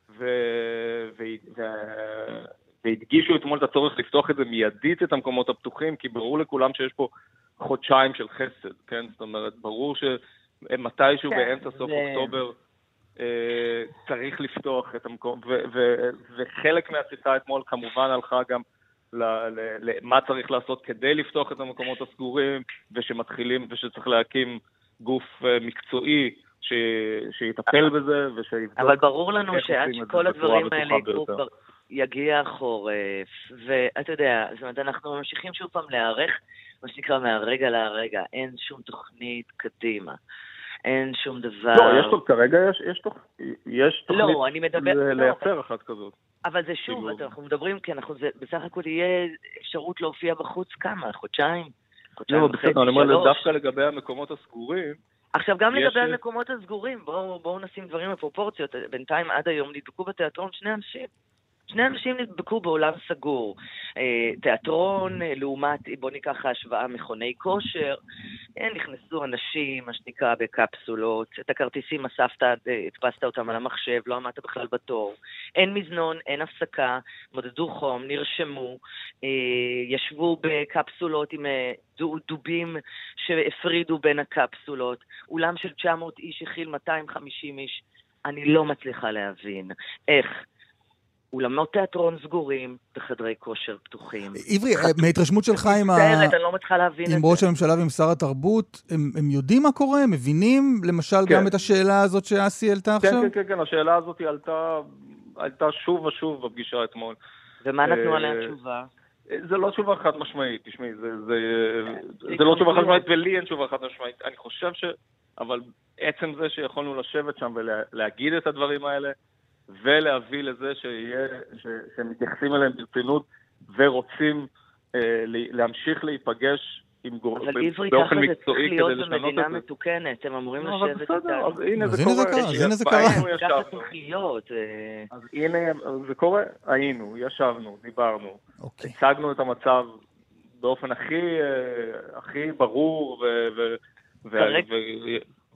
ו- ו- ו- והדגישו אתמול את הצורך לפתוח את זה מיידית, את המקומות הפתוחים, כי ברור לכולם שיש פה חודשיים של חסד, כן? זאת אומרת, ברור שמתישהו כן, באמצע סוף זה- אוקטובר אה, צריך לפתוח את המקום, ו- ו- וחלק מהשיחה אתמול כמובן הלכה גם ל- ל- למה צריך לעשות כדי לפתוח את המקומות הסגורים, ושמתחילים, ושצריך להקים גוף אה, מקצועי ש- שיטפל בזה, ושיבדוק אבל ברור לנו שעד שכל הדברים האלה יקרו. כבר יגיע החורף, ואתה יודע, זאת אומרת, אנחנו ממשיכים שוב פעם להיערך, מה שנקרא מהרגע להרגע, אין שום תוכנית קדימה. אין שום דבר. לא, יש טוב, כרגע יש, יש, תוכ... יש תוכנית לא, אני מדבר... לא, לייצר אחת כזאת. אבל זה שוב, כאילו- אנחנו מדברים, כי אנחנו, זה, בסך הכל יהיה אפשרות להופיע בחוץ כמה? חודשיים? חודשיים לא, וחצי, בסדר, אני אומר, שלוש? דווקא לגבי המקומות הסגורים, עכשיו, גם לגבי המקומות הסגורים, בואו בוא נשים דברים בפרופורציות. בינתיים, עד היום, נדבקו בתיאטרון שני אנשים. שני אנשים נדבקו בעולם סגור. אה, תיאטרון, אה, לעומת, בואו ניקח ההשוואה מכוני כושר, אה, נכנסו אנשים, מה שנקרא, בקפסולות, את הכרטיסים אספת, הדפסת אותם על המחשב, לא עמדת בכלל בתור. אין מזנון, אין הפסקה, מודדו חום, נרשמו, ישבו בקפסולות עם דו- דובים שהפרידו בין הקפסולות. אולם של 900 איש הכיל 250 איש. אני לא מצליחה להבין איך אולמות תיאטרון סגורים וחדרי כושר פתוחים. עברי, אה, מההתרשמות שלך עם, ה... לא עם. ראש הממשלה ועם שר התרבות, הם, הם יודעים מה קורה? הם מבינים, למשל, כן. גם את השאלה הזאת שאסי העלתה כן, עכשיו? כן, כן, כן, השאלה הזאת היא עלתה, עלתה שוב ושוב בפגישה אתמול. ומה נתנו אה, עליה תשובה? זה לא תשובה חד משמעית, תשמעי, זה, זה, זה זה לא תשובה חד. משמעית ולי אין תשובה חד משמעית. אני חושב ש... אבל עצם זה שיכולנו לשבת שם ולהגיד את הדברים האלה, ולהביא לזה שיהיה, ש, שמתייחסים אליהם ברצינות ורוצים אה, להמשיך להיפגש עם גור... אבל עברי, באופן ככה זה צריך להיות במדינה את זה. מתוקנת, הם אמורים לא, אבל לשבת בסדר, אז איתנו. הנה אז זה הנה זה קורה. קרה, אז הנה זה קרה. ככה. צריך להיות. אה, אז הנה, זה קורה, היינו, ישבנו, דיברנו, אוקיי. הצגנו את המצב באופן הכי, אה, הכי ברור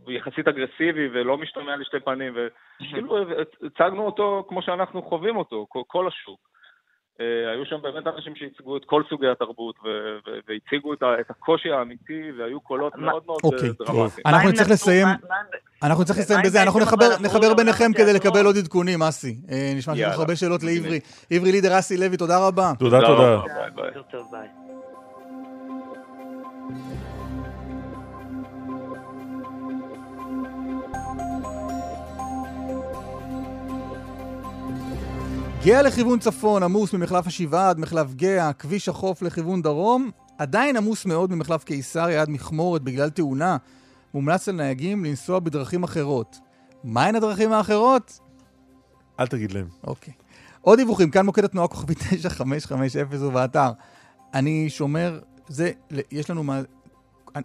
ויחסית אגרסיבי ולא משתמע לשתי פנים, וכאילו הצגנו אותו כמו שאנחנו חווים אותו, כל- השוק. אה, היו שם באמת אנשים שייצגו את כל סוגי התרבות והציגו את הקושי האמיתי והיו קולות מאוד מאוד אה, אוקיי, דרמטיים. אנחנו נצטרך? לסיים, אנחנו נצטרך לסיים בזה, אנחנו נחבר, ביניכם כדי? לקבל עוד עדכונים, אסי. אה, נשמע שיש לך הרבה שאלות. לעברי. עברי לידר, אסי לוי, תודה רבה. תודה, תודה. גאה לכיוון צפון, עמוס ממחלף השבעה עד מחלף גאה, כביש החוף לכיוון דרום, עדיין עמוס מאוד ממחלף קיסריה עד מכמורת בגלל תאונה. מומלץ לנהגים לנסוע בדרכים אחרות. מהן הדרכים האחרות? אל תגיד להם. אוקיי. עוד דיווחים, כאן מוקד התנועה כוכבי 9550 ובאתר. אני שומר, זה, יש לנו, מה-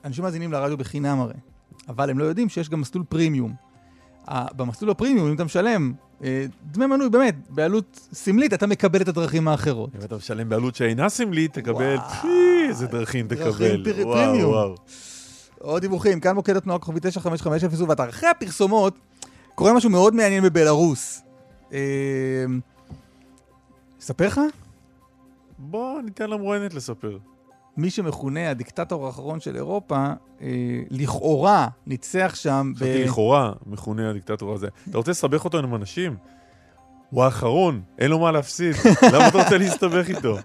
אנשים מאזינים לרדיו בחינם הרי, אבל הם לא יודעים שיש גם מסלול פרימיום. במסלול הפרימיום, אם אתה משלם דמי מנוי, באמת, בעלות סמלית, אתה מקבל את הדרכים האחרות. אם אתה משלם בעלות שאינה סמלית, תקבל. פי, איזה דרכים דרכים תקבל. וואו, פרימיום. עוד דיווחים, כאן מוקד התנועה כוכבי 9550 ובאתר. אחרי הפרסומות, קורה משהו מאוד מעניין בבלארוס. אה, אספר לך? בוא ניתן למרואיינת לספר. מי שמכונה הדיקטטור האחרון של אירופה, אה, לכאורה ניצח שם ב... חשבתי לכאורה מכונה הדיקטטור הזה. אתה רוצה לסבך אותו עם אנשים? הוא האחרון, אין לו מה להפסיד. למה אתה רוצה להסתבך איתו?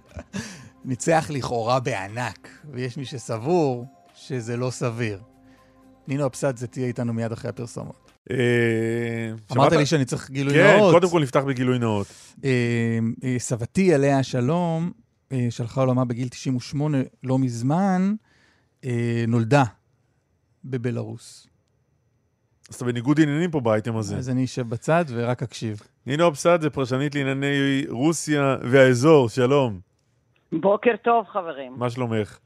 ניצח לכאורה בענק, ויש מי שסבור שזה לא סביר. נינו אבסדזה תהיה איתנו מיד אחרי הפרסומות. אה, אמרת? לי שאני צריך גילוי כן, נאות. קודם כל נפתח בגילוי נאות. אה, סבתי, עליה השלום, אה, שלחה עולמה בגיל 98 לא מזמן, אה, נולדה בבלארוס. אז אתה בניגוד עניינים פה באייטם הזה. אז אני אשב בצד ורק אקשיב. נינו אבסד זה פרשנית לענייני רוסיה והאזור, שלום. בוקר טוב, חברים. מה שלומך?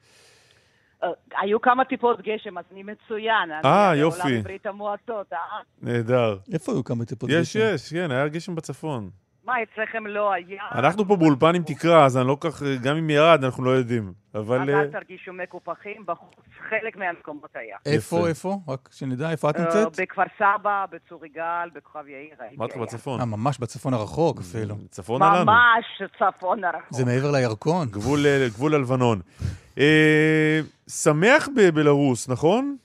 אה, היו כמה טיפות גשם, אז אני מצוין. אני אה, יופי. ברית המועצות, אה? נהדר. איפה היו כמה טיפות יש, גשם? יש, כן, היה גשם בצפון. מה, אצלכם לא היה? אנחנו פה באולפן עם תקרה, אז אני לא כך, גם אם ירד, אנחנו לא יודעים. אז אבל... אל אה, תרגישו מקופחים, בחוץ חלק מהמקומות היה. איפה, יפה. איפה? רק שנדע איפה את אה, נמצאת? בכפר סבא, בצור יגאל, בכוכב יאיר. אמרתי לך. בצפון. אה, ממש בצפון הרחוק אפילו. צפונה לנו. ממש צפון הרחוק. זה מעבר לירקון. גבול, אה, הלבנון. שמח בבלארוס, נכון?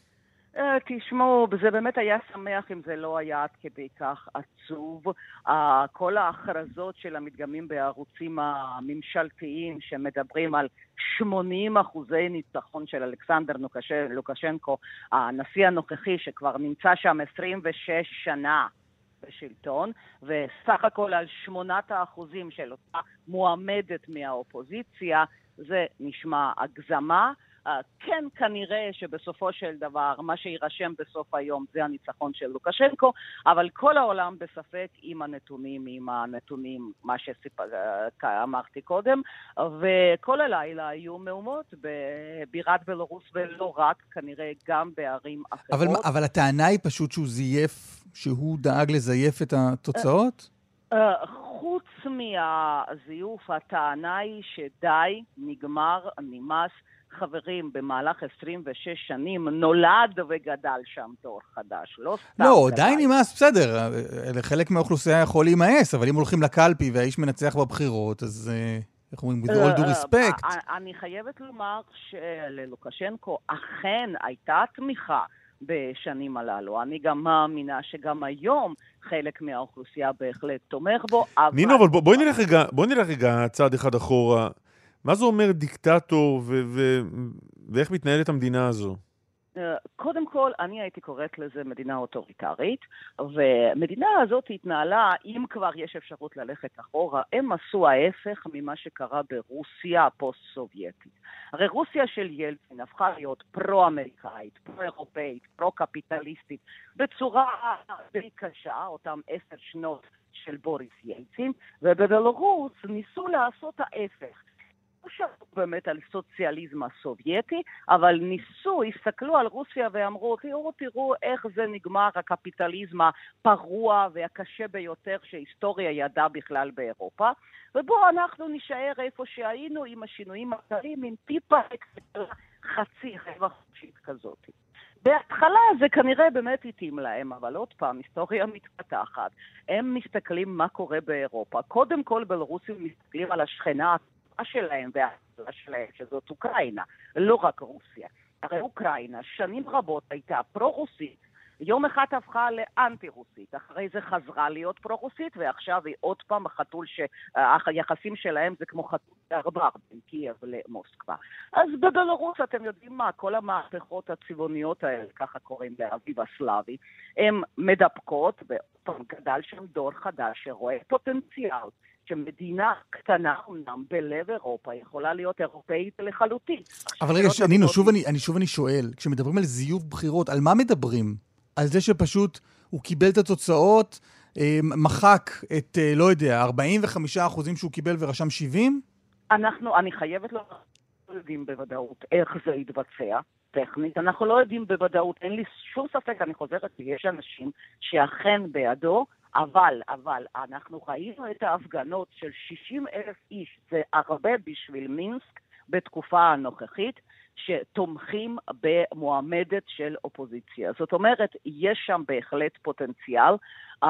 אה, תשמעו, זה באמת היה שמח אם זה לא היה עד כדי כך עצוב. אה, כל ההכרזות של המדגמים בערוצים הממשלתיים שמדברים על 80 אחוזי ניצחון של אלכסנדר לוקשנקו, הנשיא הנוכחי שכבר נמצא שם 26 שנה בשלטון, וסך הכל על שמונת האחוזים של אותה מועמדת מהאופוזיציה, זה נשמע הגזמה. אה, כן, כנראה שבסופו של דבר, מה שיירשם בסוף היום זה הניצחון של לוקשנקו, אבל כל העולם בספק עם הנתונים, עם הנתונים, מה שאמרתי קודם, וכל הלילה היו מהומות בבירת בלרוס, ולא רק, כנראה גם בערים אחרות. אבל, אבל הטענה היא פשוט שהוא זייף, שהוא דאג לזייף את התוצאות? אה, חוץ מהזיוף, הטענה היא שדי, נגמר, נמאס. חברים, במהלך 26 שנים נולד וגדל שם דור חדש, לא סתם. לא, די נמאס, בסדר. חלק מהאוכלוסייה יכול להימאס, אבל אם הולכים לקלפי והאיש מנצח בבחירות, אז אה, איך אומרים? with all due respect. אני חייבת לומר שללוקשנקו אכן הייתה תמיכה. בשנים הללו. אני גם מאמינה שגם היום חלק מהאוכלוסייה בהחלט תומך בו, אבל... נינו, אבל בואי נלך רגע צעד אחד אחורה. מה זה אומר דיקטטור ו- ו- ואיך מתנהלת המדינה הזו? אה, קודם כל, אני הייתי קוראת לזה מדינה אוטוריטרית, ומדינה הזאת התנהלה, אם כבר יש אפשרות ללכת אחורה, הם עשו ההפך ממה שקרה ברוסיה הפוסט-סובייטית. הרי רוסיה של ילצין הפכה להיות פרו-אמריקאית, פרו-אירופאית, פרו-קפיטליסטית, בצורה די קשה, אותם עשר שנות של בוריס ילצין, ובבלרוס ניסו לעשות ההפך. באמת על סוציאליזם הסובייטי, אבל ניסו, הסתכלו על רוסיה ואמרו, תראו, תראו איך זה נגמר הקפיטליזם הפרוע והקשה ביותר שהיסטוריה ידעה בכלל באירופה, ובואו אנחנו נישאר איפה שהיינו עם השינויים הקטנים, עם טיפה חצי חברה חופשית כזאת. בהתחלה זה כנראה באמת התאים להם, אבל עוד פעם, היסטוריה מתפתחת. הם מסתכלים מה קורה באירופה. קודם כל בלרוסים מסתכלים על השכנה שלהם וההצלה שלהם, שזאת אוקראינה, לא רק רוסיה. הרי אוקראינה שנים רבות הייתה פרו-רוסית, יום אחד הפכה לאנטי-רוסית, אחרי זה חזרה להיות פרו-רוסית, ועכשיו היא עוד פעם החתול שהיחסים שלהם זה כמו חתול ארבר בין קייב למוסקבה. אז בבלרוס, אתם יודעים מה, כל המהפכות הצבעוניות האלה, ככה קוראים באביב הסלאבי, הן מדבקות, ועוד פעם גדל שם דור חדש שרואה פוטנציאל. שמדינה קטנה אמנם בלב אירופה יכולה להיות אירופאית לחלוטין. אבל רגע, לא נינו, שוב אני, אני, שוב אני שואל, כשמדברים על זיוף בחירות, על מה מדברים? על זה שפשוט הוא קיבל את התוצאות, אה, מחק את, אה, לא יודע, 45 אחוזים שהוא קיבל ורשם 70? אנחנו, אני חייבת לומר, לא יודעים בוודאות איך זה יתבצע. טכנית, אנחנו לא יודעים בוודאות, אין לי שום ספק, אני חוזרת, יש אנשים שאכן בעדו, אבל, אבל, אנחנו ראינו את ההפגנות של 60 אלף איש, זה הרבה בשביל מינסק בתקופה הנוכחית, שתומכים במועמדת של אופוזיציה. זאת אומרת, יש שם בהחלט פוטנציאל uh,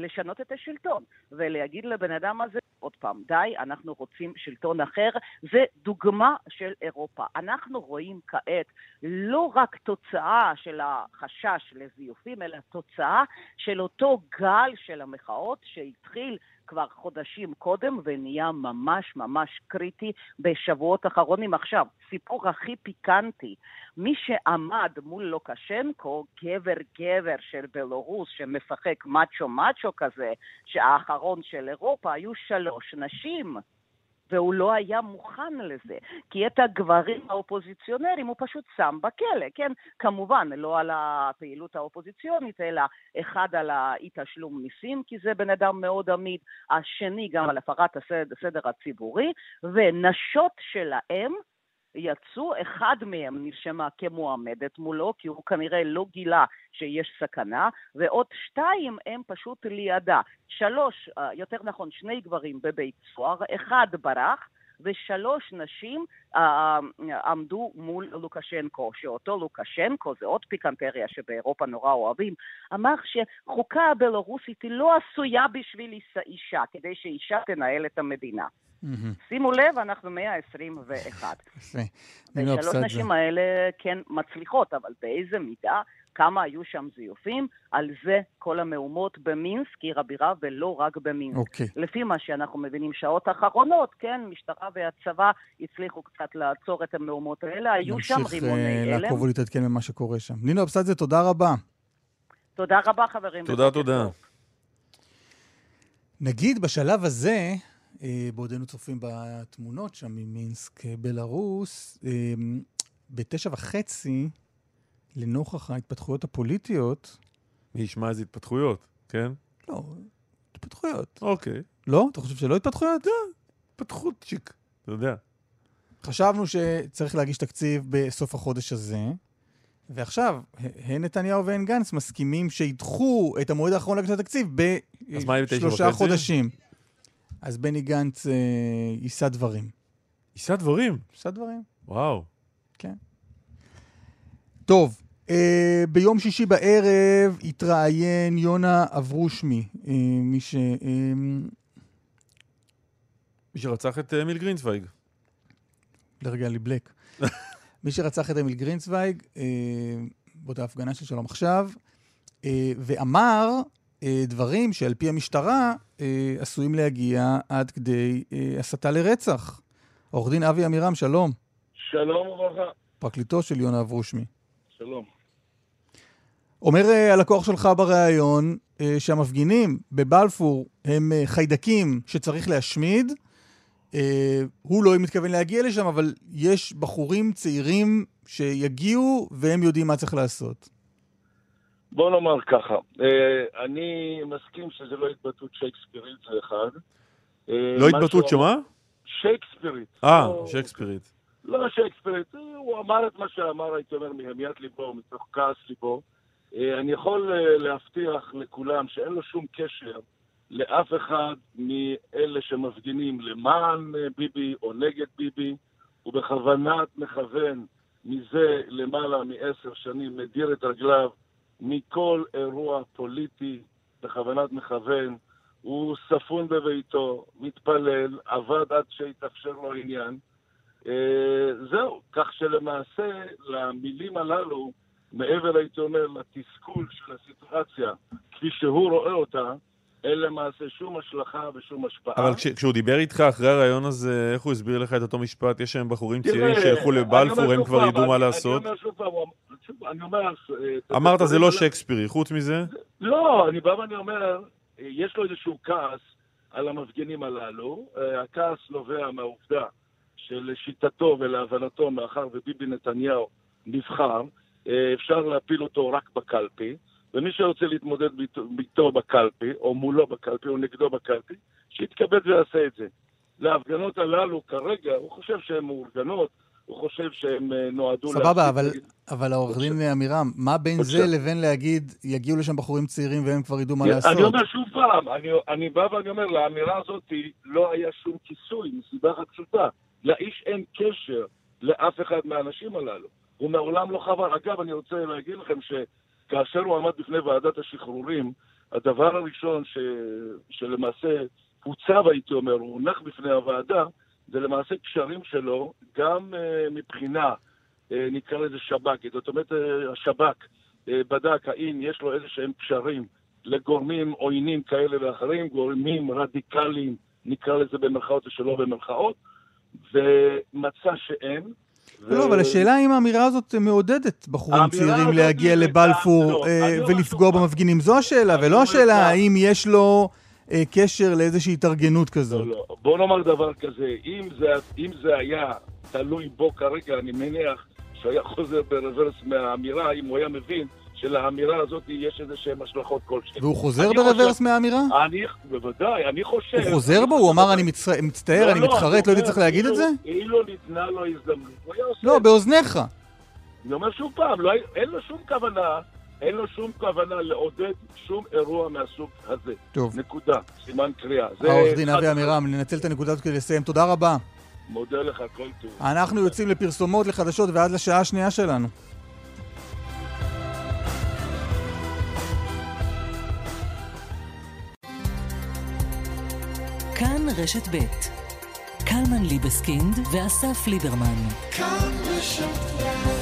לשנות את השלטון, ולהגיד לבן אדם הזה, עוד פעם, די, אנחנו רוצים שלטון אחר, זה דוגמה של אירופה. אנחנו רואים כעת לא רק תוצאה של החשש לזיופים, אלא תוצאה של אותו גל של המחאות שהתחיל כבר חודשים קודם ונהיה ממש ממש קריטי בשבועות האחרונים. עכשיו, סיפור הכי פיקנטי, מי שעמד מול לוקשנקו, גבר גבר של בלרוס שמשחק מאצ'ו מאצ'ו כזה, שהאחרון של אירופה, היו שלוש נשים. והוא לא היה מוכן לזה, כי את הגברים האופוזיציונרים הוא פשוט שם בכלא, כן? כמובן, לא על הפעילות האופוזיציונית, אלא אחד על האי תשלום מיסים, כי זה בן אדם מאוד עמיד, השני גם על הפרת הסדר, הציבורי, ונשות שלהם יצאו, אחד מהם נרשמה כמועמדת מולו, כי הוא כנראה לא גילה שיש סכנה, ועוד שתיים הם פשוט לידה. שלוש, אה, יותר נכון, שני גברים בבית סוהר, אחד ברח, ושלוש נשים אה, עמדו מול לוקשנקו, שאותו לוקשנקו, זה עוד פיקנטריה שבאירופה נורא אוהבים, אמר שחוקה הבלרוסית היא לא עשויה בשביל אישה, כדי שאישה תנהל את המדינה. שימו לב, אנחנו מאה ה-21. יפה. ושלוש נשים האלה כן מצליחות, אבל באיזה מידה, כמה היו שם זיופים, על זה כל המהומות במינסק, עיר הבירה, ולא רק במינסק. Okay. אוקיי. לפי מה שאנחנו מבינים, שעות האחרונות, כן, משטרה והצבא הצליחו קצת לעצור את המהומות האלה, היו שם רימוני הלם. נמשיך לעקוב ולהתעדכן במה שקורה שם. נינו אבסדזה, תודה רבה. תודה רבה, חברים. תודה, תודה. נגיד בשלב הזה, אה, בעודנו צופים בתמונות שם ממינסק, אה, בלרוס, אה, בתשע וחצי, לנוכח ההתפתחויות הפוליטיות, מי ישמע איזה התפתחויות, כן? לא, התפתחויות. אוקיי. לא? אתה חושב שלא התפתחויות? התפתחות צ'יק, אתה יודע. חשבנו שצריך להגיש תקציב בסוף החודש הזה, ועכשיו, הן נתניהו והן גנץ מסכימים שידחו את המועד האחרון להגשת התקציב בשלושה? חודשים. אז בני גנץ אה, יישא דברים. יישא דברים. יישא דברים. וואו. טוב, אה, ביום שישי בערב התראיין יונה אברושמי, אה, מי ש... אה, מי שרצח את אה, אמיל גרינצוויג. לרגע לי בלק. מי שרצח את אמיל גרינצוויג, אה, באותה הפגנה של שלום עכשיו, אה, ואמר אה, דברים שעל פי המשטרה אה, עשויים להגיע עד כדי אה, הסתה לרצח. עורך דין אבי עמירם, שלום. שלום וברכה. פרקליטו של יונה אברושמי. שלום. אומר אה, הלקוח שלך בריאיון אה, שהמפגינים בבלפור הם אה, חיידקים שצריך להשמיד. אה, הוא לא מתכוון להגיע לשם, אבל יש בחורים צעירים שיגיעו והם יודעים מה צריך לעשות. בוא נאמר ככה, אה, אני מסכים שזה לא התבטאות שייקספירית, זה אחד. אה, לא התבטאות שמה? שייקספירית. אה, לא- שייקספירית. לא שייקספירית, הוא אמר את מה שאמר, הייתי אומר, מהמיית ליבו, מתוך כעס ליבו. אה, אני יכול להבטיח לכולם שאין לו שום קשר לאף אחד מאלה שמפגינים למען ביבי או נגד ביבי. הוא בכוונת מכוון מזה למעלה מעשר שנים מדיר את רגליו מכל אירוע פוליטי בכוונת מכוון. הוא ספון בביתו, מתפלל, עבד עד שהתאפשר לו עניין. אה, זהו, כך שלמעשה למילים הללו, מעבר הייתי אומר לתסכול של הסיטואציה, כפי שהוא רואה אותה, אין למעשה שום השלכה ושום השפעה. אבל כש- כשהוא דיבר איתך אחרי הרעיון הזה, איך הוא הסביר לך את אותו משפט? יש שם בחורים צעירים שילכו לבלפור, הם כבר ידעו מה אני- לעשות. אני אומר שוב פעם, שוב, אני אומר... אה, אמרת, זה לא שייקספירי. חוץ מזה, לא, אני בא ואני אומר, אה, יש לו איזשהו כעס על המפגינים הללו. אה, הכעס נובע מהעובדה שלשיטתו ולהבנתו, מאחר וביבי נתניהו נבחר, אפשר להפיל אותו רק בקלפי, ומי שרוצה להתמודד איתו בקלפי, או מולו בקלפי, או נגדו בקלפי, שיתכבד ויעשה את זה. להפגנות הללו כרגע, הוא חושב שהן מאורגנות, הוא חושב שהן אה, נועדו... סבבה, אבל, אבל העורך דין עמירם, מה בין זה. לבין להגיד, יגיעו לשם בחורים צעירים והם כבר ידעו מה אני לעשות? אומר שוב פעם, אני, אני בא ואני אומר, לאמירה הזאת לא היה שום כיסוי, מסיבה אחת פשוטה. לאיש אין קשר לאף אחד מהאנשים הללו. הוא מעולם לא חבר. אגב, אני רוצה להגיד לכם שכאשר הוא עמד בפני ועדת השחרורים, הדבר הראשון ש, שלמעשה הוצב, הייתי אומר, הונח בפני הוועדה, זה למעשה קשרים שלו, גם uh, מבחינה, uh, נקרא לזה שב"כית. זאת אומרת, uh, השב"כ uh, בדק האם יש לו איזה שהם קשרים לגורמים עוינים כאלה ואחרים, גורמים רדיקליים, נקרא לזה במרכאות או שלא במרכאות, ומצא שאין. לא, אבל השאלה אם האמירה הזאת מעודדת בחורים צעירים להגיע לבלפור לא, אה, אומר ולפגוע פעם. במפגינים. זו השאלה, ולא השאלה כך. האם יש לו אה, קשר לאיזושהי התארגנות כזאת. לא, לא. בוא נאמר דבר כזה, אם זה, אם זה היה תלוי בו כרגע, אני מניח שהיה חוזר ברוורס מהאמירה, אם הוא היה מבין שלאמירה הזאת יש איזה שהן השלכות כלשהן. והוא חוזר ברוורס חושב- מהאמירה? אני, בוודאי, אני חושב... הוא חוזר בו? הוא אמר, אני מצ- מצטער, לא, אני לא, מתחרט, לא הייתי צריך להגיד את זה? אילו- ניתנה לו הזדמנות, הוא היה עושה לא. באוזניך. אני אומר שוב פעם, לא, אין לו שום כוונה, אין לו שום כוונה לעודד שום אירוע מהסוג הזה. טוב. נקודה, סימן קריאה. העורך דין אבי. עמירם, ננצל את הנקודה הזאת כדי לסיים. תודה רבה. מודה לך, כל טוב. אנחנו יוצאים לפרסומות, לחדשות, ועד לשעה השנייה שלנו. כאן רשת ב' קלמן ליבסקינד ואסף ליברמן. כאן רשת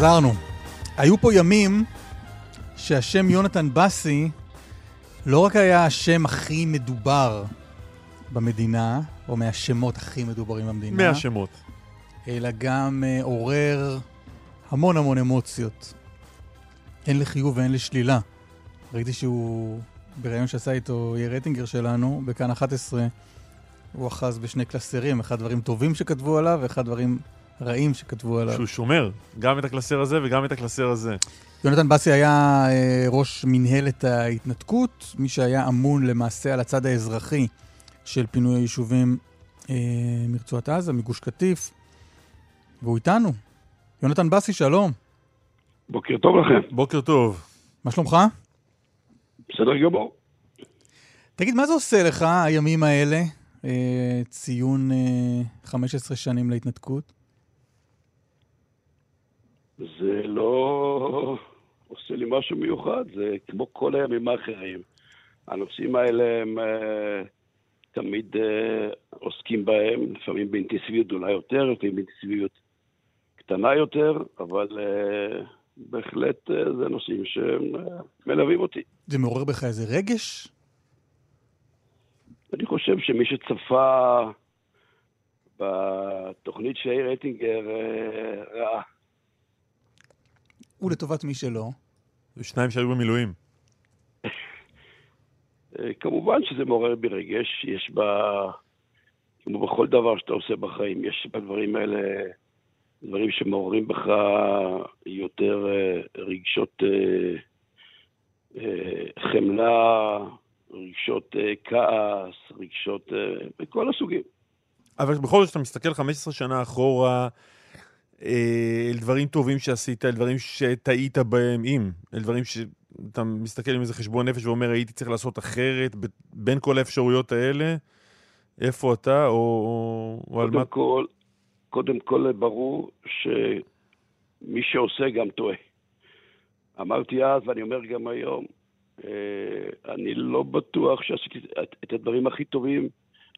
חזרנו. היו פה ימים שהשם יונתן בסי לא רק היה השם הכי מדובר במדינה, או מהשמות הכי מדוברים במדינה, מהשמות. אלא גם uh, עורר המון המון אמוציות. הן לחיוב והן לשלילה. ראיתי שהוא, בריאיון שעשה איתו יאיר רטינגר שלנו, בכאן 11, הוא אחז בשני קלסרים, אחד דברים טובים שכתבו עליו, ואחד דברים רעים שכתבו עליו. שהוא שומר גם את הקלסר הזה וגם את הקלסר הזה. יונתן בסי היה אה, ראש מנהלת ההתנתקות, מי שהיה אמון למעשה על הצד האזרחי של פינוי היישובים אה, מרצועת עזה, מגוש קטיף, והוא איתנו. יונתן בסי, שלום. בוקר טוב לכם. בוקר טוב. מה שלומך? בסדר גמור. תגיד, מה זה עושה לך הימים האלה, אה, ציון אה, 15 שנים להתנתקות? זה לא עושה לי משהו מיוחד, זה כמו כל הימים האחרים. הנושאים האלה הם uh, תמיד uh, עוסקים בהם, לפעמים באינטנסיביות גדולה יותר, לפעמים באינטנסיביות קטנה יותר, אבל uh, בהחלט זה נושאים שמלווים אותי. זה מעורר בך איזה רגש? אני חושב שמי שצפה בתוכנית שיאיר רייטינגר uh, ראה, ולטובת מי שלא. שניים שהיו במילואים. כמובן שזה מעורר בי רגש, יש בה, כמו בכל דבר שאתה עושה בחיים, יש בדברים האלה דברים שמעוררים בך יותר רגשות חמלה, רגשות כעס, רגשות בכל הסוגים. אבל בכל זאת, כשאתה מסתכל 15 שנה אחורה, אל דברים טובים שעשית, אל דברים שטעית בהם, אם, אל דברים שאתה מסתכל עם איזה חשבון נפש ואומר, הייתי צריך לעשות אחרת, בין כל האפשרויות האלה, איפה אתה, או, או על מה... כל, קודם כל ברור שמי שעושה גם טועה. אמרתי אז, ואני אומר גם היום, אני לא בטוח שעשיתי את הדברים הכי טובים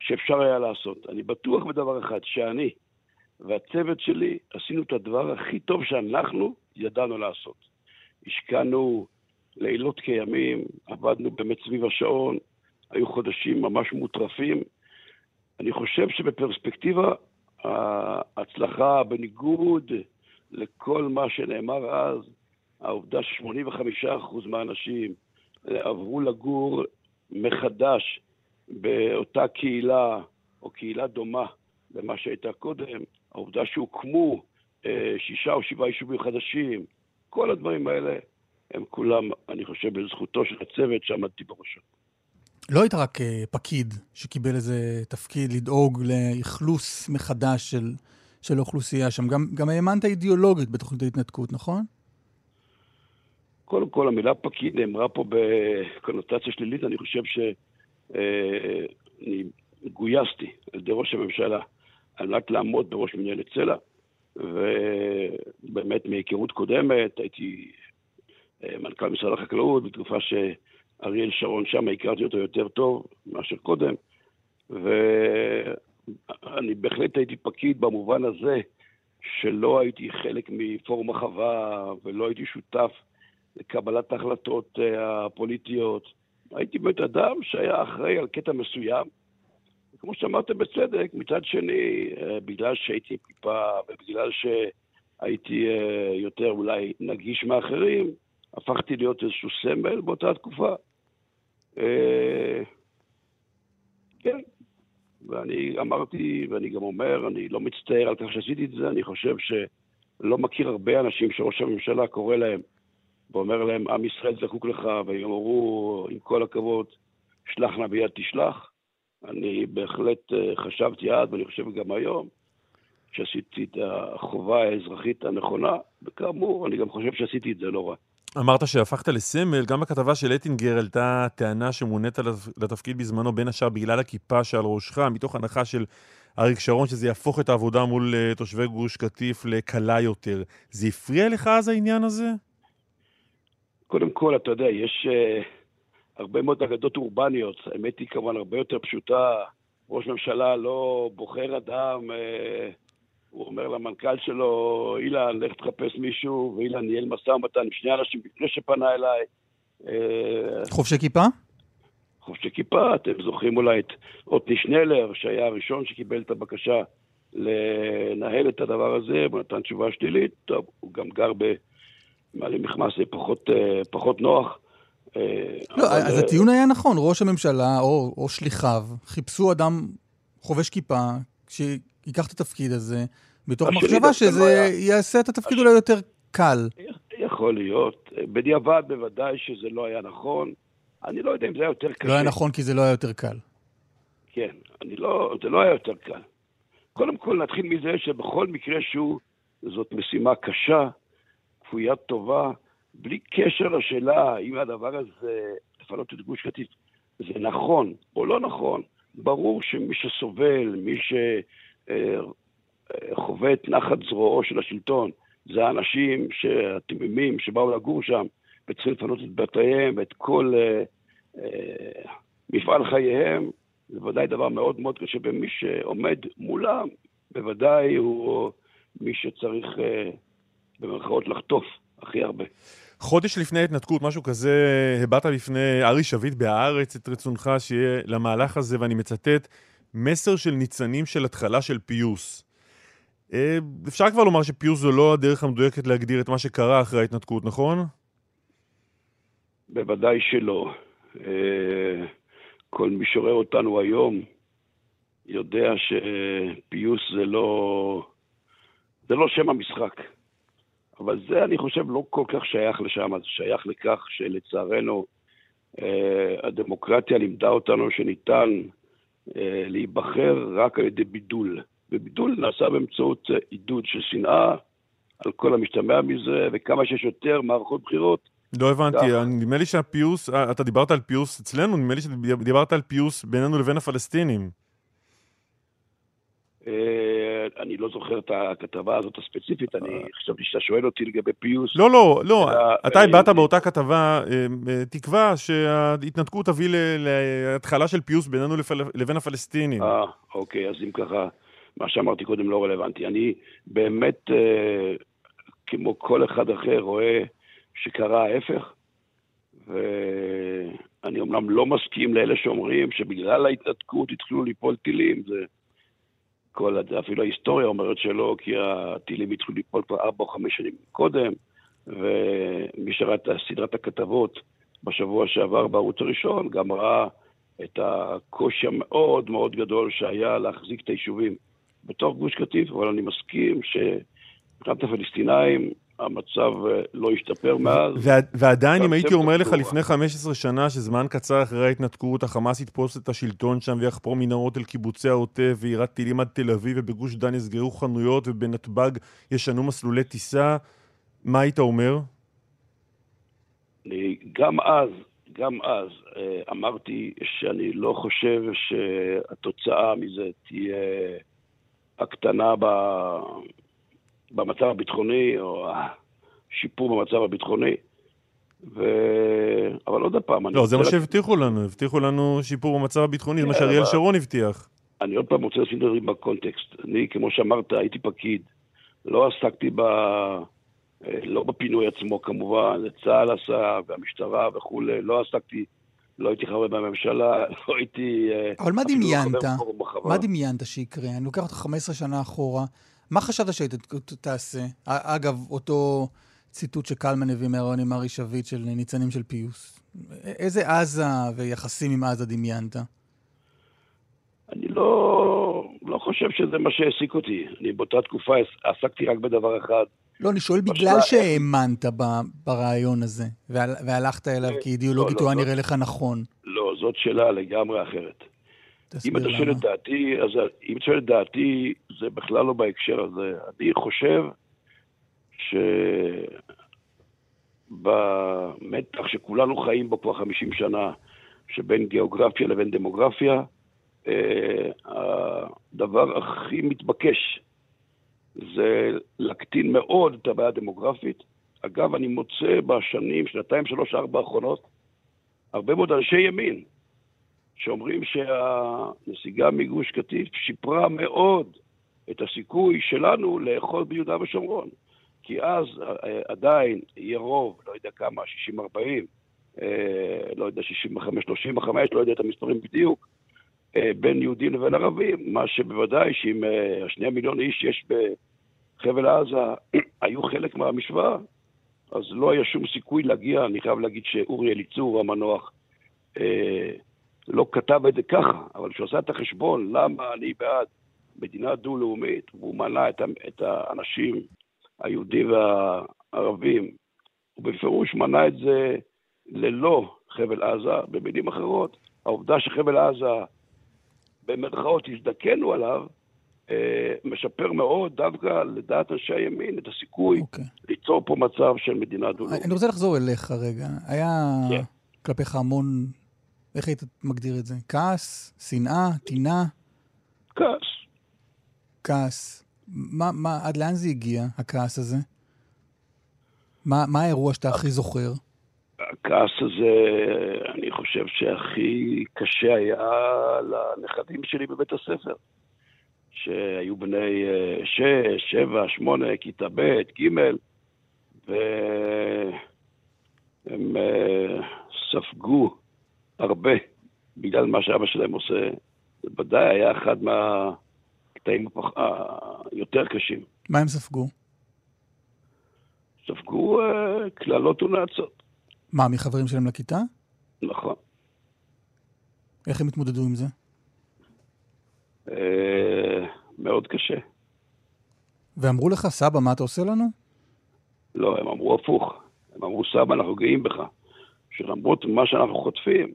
שאפשר היה לעשות. אני בטוח בדבר אחד, שאני, והצוות שלי עשינו את הדבר הכי טוב שאנחנו ידענו לעשות. השקענו לילות כימים, עבדנו באמת סביב השעון, היו חודשים ממש מוטרפים. אני חושב שבפרספקטיבה, ההצלחה, בניגוד לכל מה שנאמר אז, העובדה ש-85% מהאנשים עברו לגור מחדש באותה קהילה או קהילה דומה למה שהייתה קודם, העובדה שהוקמו אה, שישה או שבעה יישובים חדשים, כל הדברים האלה הם כולם, אני חושב, בזכותו של הצוות שעמדתי בראשו. לא היית רק אה, פקיד שקיבל איזה תפקיד לדאוג לאכלוס מחדש של, של האוכלוסייה שם, גם, גם האמנת אידיאולוגית בתוכנית ההתנתקות, נכון? קודם כל, המילה פקיד נאמרה פה בקונוטציה שלילית, אני חושב שאני אה, גויסתי על ידי ראש הממשלה על מנת לעמוד בראש מנהלת סלע, ובאמת מהיכרות קודמת הייתי אה, מנכ"ל משרד החקלאות בתקופה שאריאל שרון שם, הכרתי אותו יותר טוב מאשר קודם, ואני בהחלט הייתי פקיד במובן הזה שלא הייתי חלק מפורום החווה ולא הייתי שותף לקבלת ההחלטות אה, הפוליטיות. הייתי באמת אדם שהיה אחראי על קטע מסוים, כמו שאמרתם בצדק, מצד שני, אה, בגלל שהייתי עם כיפה ובגלל שהייתי אה, יותר אולי נגיש מאחרים, הפכתי להיות איזשהו סמל באותה תקופה. אה, כן, ואני אמרתי, ואני גם אומר, אני לא מצטער על כך שעשיתי את זה, אני חושב שלא מכיר הרבה אנשים שראש הממשלה קורא להם ואומר להם, עם ישראל זקוק לך, והם אמרו, עם כל הכבוד, שלח נא ביד תשלח. אני בהחלט אה, חשבתי אז, ואני חושב גם היום, שעשיתי את החובה האזרחית הנכונה, וכאמור, אני גם חושב שעשיתי את זה לא רע. אמרת שהפכת לסמל, גם בכתבה של אטינגר עלתה טענה שמונית לתפקיד בזמנו, בין השאר בגלל הכיפה שעל ראשך, מתוך הנחה של אריק שרון, שזה יהפוך את העבודה מול אה, תושבי גוש קטיף לקלה יותר. זה הפריע לך אז העניין הזה? קודם כל, אתה יודע, יש... Uh... הרבה מאוד אגדות אורבניות. האמת היא כמובן הרבה יותר פשוטה. ראש ממשלה לא בוחר אדם אה, הוא אומר למנכ"ל שלו, אילן, לך תחפש מישהו, ואילן ניהל משא ומתן עם שני אנשים לפני שפנה אליי. אה, חובשי כיפה? חובשי כיפה, אתם זוכרים אולי את עתני שנלר, שהיה הראשון שקיבל את הבקשה לנהל את הדבר הזה, הוא נתן תשובה שלילית, טוב, הוא גם גר במעלה מכמס זה פחות, אה, פחות נוח. אה, לא, אבל, אז אה, הטיעון היה נכון, ראש הממשלה או, או שליחיו חיפשו אדם חובש כיפה שייקח את התפקיד הזה, מתוך מחשבה דווקא לא שזה היה. יעשה את התפקיד אולי יותר קל. יכול להיות. בדיעבד בוודאי שזה לא היה נכון. אני לא יודע אם זה היה יותר קשה. לא היה נכון כי זה לא היה יותר קל. כן, אני לא, זה לא היה יותר קל. קודם כל נתחיל מזה שבכל מקרה שהוא, זאת משימה קשה, כפוית טובה, בלי קשר לשאלה אם הדבר הזה, לפנות את גוש קטיף, זה נכון או לא נכון, ברור שמי שסובל, מי שחווה את נחת זרועו של השלטון, זה האנשים התמימים שבאו לגור שם וצריכים לפנות את בתיהם ואת כל אה, אה, מפעל חייהם, זה ודאי דבר מאוד מאוד קשה, ומי שעומד מולם, בוודאי הוא מי שצריך, אה, במרכאות, לחטוף הכי הרבה. חודש לפני ההתנתקות, משהו כזה, הבעת בפני ארי שביט בהארץ את רצונך שיהיה למהלך הזה, ואני מצטט, מסר של ניצנים של התחלה של פיוס. אה, אפשר כבר לומר שפיוס זו לא הדרך המדויקת להגדיר את מה שקרה אחרי ההתנתקות, נכון? בוודאי שלא. אה, כל מי שרואה אותנו היום יודע שפיוס זה לא, זה לא שם המשחק. אבל זה, אני חושב, לא כל כך שייך לשם, זה שייך לכך שלצערנו אה, הדמוקרטיה לימדה אותנו שניתן אה, להיבחר רק על ידי בידול. ובידול נעשה באמצעות אה, עידוד של שנאה על כל המשתמע מזה, וכמה שיש יותר מערכות בחירות, לא הבנתי. נדמה לי שהפיוס, אתה דיברת על פיוס אצלנו, נדמה לי שדיברת על פיוס בינינו לבין הפלסטינים. אה, אני לא זוכר את הכתבה הזאת הספציפית, אני חשבתי שאתה שואל אותי לגבי פיוס. לא, לא, לא, אלא, אתה אה, הבעת באותה כתבה אה, אה, תקווה שההתנתקות תביא להתחלה של פיוס בינינו לבין הפלסטינים. אה, אוקיי, אז אם ככה, מה שאמרתי קודם לא רלוונטי. אני באמת, אה, כמו כל אחד אחר, רואה שקרה ההפך, ואני אומנם לא מסכים לאלה שאומרים שבגלל ההתנתקות התחילו ליפול טילים, זה... כל, אפילו ההיסטוריה אומרת שלא, כי הטילים התחילו ליפול כבר ארבע או חמש שנים קודם, ומי שראה את סדרת הכתבות בשבוע שעבר בערוץ הראשון, גם ראה את הקושי המאוד מאוד גדול שהיה להחזיק את היישובים בתוך גוש קטיף, אבל אני מסכים שמבחינת הפלסטינאים המצב אה, לא השתפר מאז. וע- ועדיין, אם הייתי אומר לך. לפני 15 שנה, שזמן קצר אחרי ההתנתקות, החמאס יתפוס את השלטון שם ויחפור מנהרות אל קיבוצי העוטף ויירת טילים עד תל אביב, ובגוש דן יסגרו חנויות ובנתב"ג ישנו מסלולי טיסה, מה היית אומר? גם אז, גם אז אה, אמרתי שאני לא חושב שהתוצאה מזה תהיה הקטנה ב... במצב הביטחוני, או השיפור במצב הביטחוני. ו... אבל עוד פעם, אני לא, זה מה שהבטיחו לנו, הבטיחו לנו שיפור במצב הביטחוני, זה מה כן, שאריאל שרון הבטיח. אני עוד פעם רוצה לשים את הדברים בקונטקסט. אני, כמו שאמרת, הייתי פקיד. לא עסקתי ב... לא בפינוי עצמו כמובן, זה צה"ל עשה, והמשטרה וכולי, לא עסקתי, לא הייתי חבר בממשלה, לא הייתי... אבל מה לא דמיינת? מה דמיינת שיקרה? אני לוקח אותך 15 שנה אחורה. מה חשבת שהיית תעשה? אגב, אותו ציטוט שקלמן הביא מהרעיון עם ארי שביט של ניצנים של פיוס. איזה עזה ויחסים עם עזה דמיינת? אני לא, לא חושב שזה מה שהעסיק אותי. אני באותה תקופה עס- עסקתי רק בדבר אחד. לא, אני שואל בגלל שהאמנת ברעיון הזה, והל- והלכת אליו כי אידיאולוגית לא, הוא היה לא. נראה לך נכון. לא, זאת שאלה לגמרי אחרת. אם אתה שואל. את דעתי, אז אם אתה שואל את דעתי, זה בכלל לא בהקשר הזה. אני חושב שבמתח שכולנו חיים בו כבר 50 שנה, שבין גיאוגרפיה לבין דמוגרפיה, אה, הדבר הכי מתבקש זה להקטין מאוד את הבעיה הדמוגרפית. אגב, אני מוצא בשנים, שנתיים, שלוש, ארבע האחרונות, הרבה מאוד אנשי ימין שאומרים שהנסיגה מגוש קטיף שיפרה מאוד את הסיכוי שלנו לאחוז ביהודה ושומרון. כי אז אה, עדיין יהיה רוב, לא יודע כמה, 60-40, אה, לא יודע, 65-35, לא יודע את המספרים בדיוק, אה, בין יהודים לבין ערבים, מה שבוודאי שאם השני מיליון איש שיש בחבל עזה היו חלק מהמשוואה, אז לא היה שום סיכוי להגיע, אני חייב להגיד שאורי אליצור המנוח לא כתב את זה ככה, אבל כשהוא עשה את החשבון למה אני בעד מדינה דו-לאומית, והוא מנה את, את האנשים, היהודים והערבים, הוא בפירוש מנה את זה ללא חבל עזה, במילים אחרות, העובדה שחבל עזה, במרכאות, הזדקנו עליו, אה, משפר מאוד דווקא לדעת אנשי הימין את הסיכוי okay. אוקיי. ליצור פה מצב של מדינה דו-לאומית. אני רוצה לחזור אליך רגע. היה כן. כלפיך המון, איך היית מגדיר את זה? כעס? שנאה? טינה? כעס. כעס. מה, מה, עד לאן זה הגיע, הכעס הזה? מה, מה האירוע שאתה הכי זוכר? הכעס הזה, אני חושב שהכי קשה היה לנכדים שלי בבית הספר, שהיו בני אה, שש, שבע, שמונה, כיתה ב', ג', והם אה, ספגו הרבה בגלל מה שאבא שלהם עושה. זה ודאי היה אחד מהקטעים היותר קשים. מה הם ספגו? ספגו אה, קללות ונאצות, מה, מחברים שלהם לכיתה? נכון. איך הם התמודדו עם זה? אה, מאוד קשה. ואמרו לך, סבא, מה אתה עושה לנו? לא, הם אמרו הפוך. הם אמרו, סבא, אנחנו גאים בך. שלמרות מה שאנחנו חוטפים,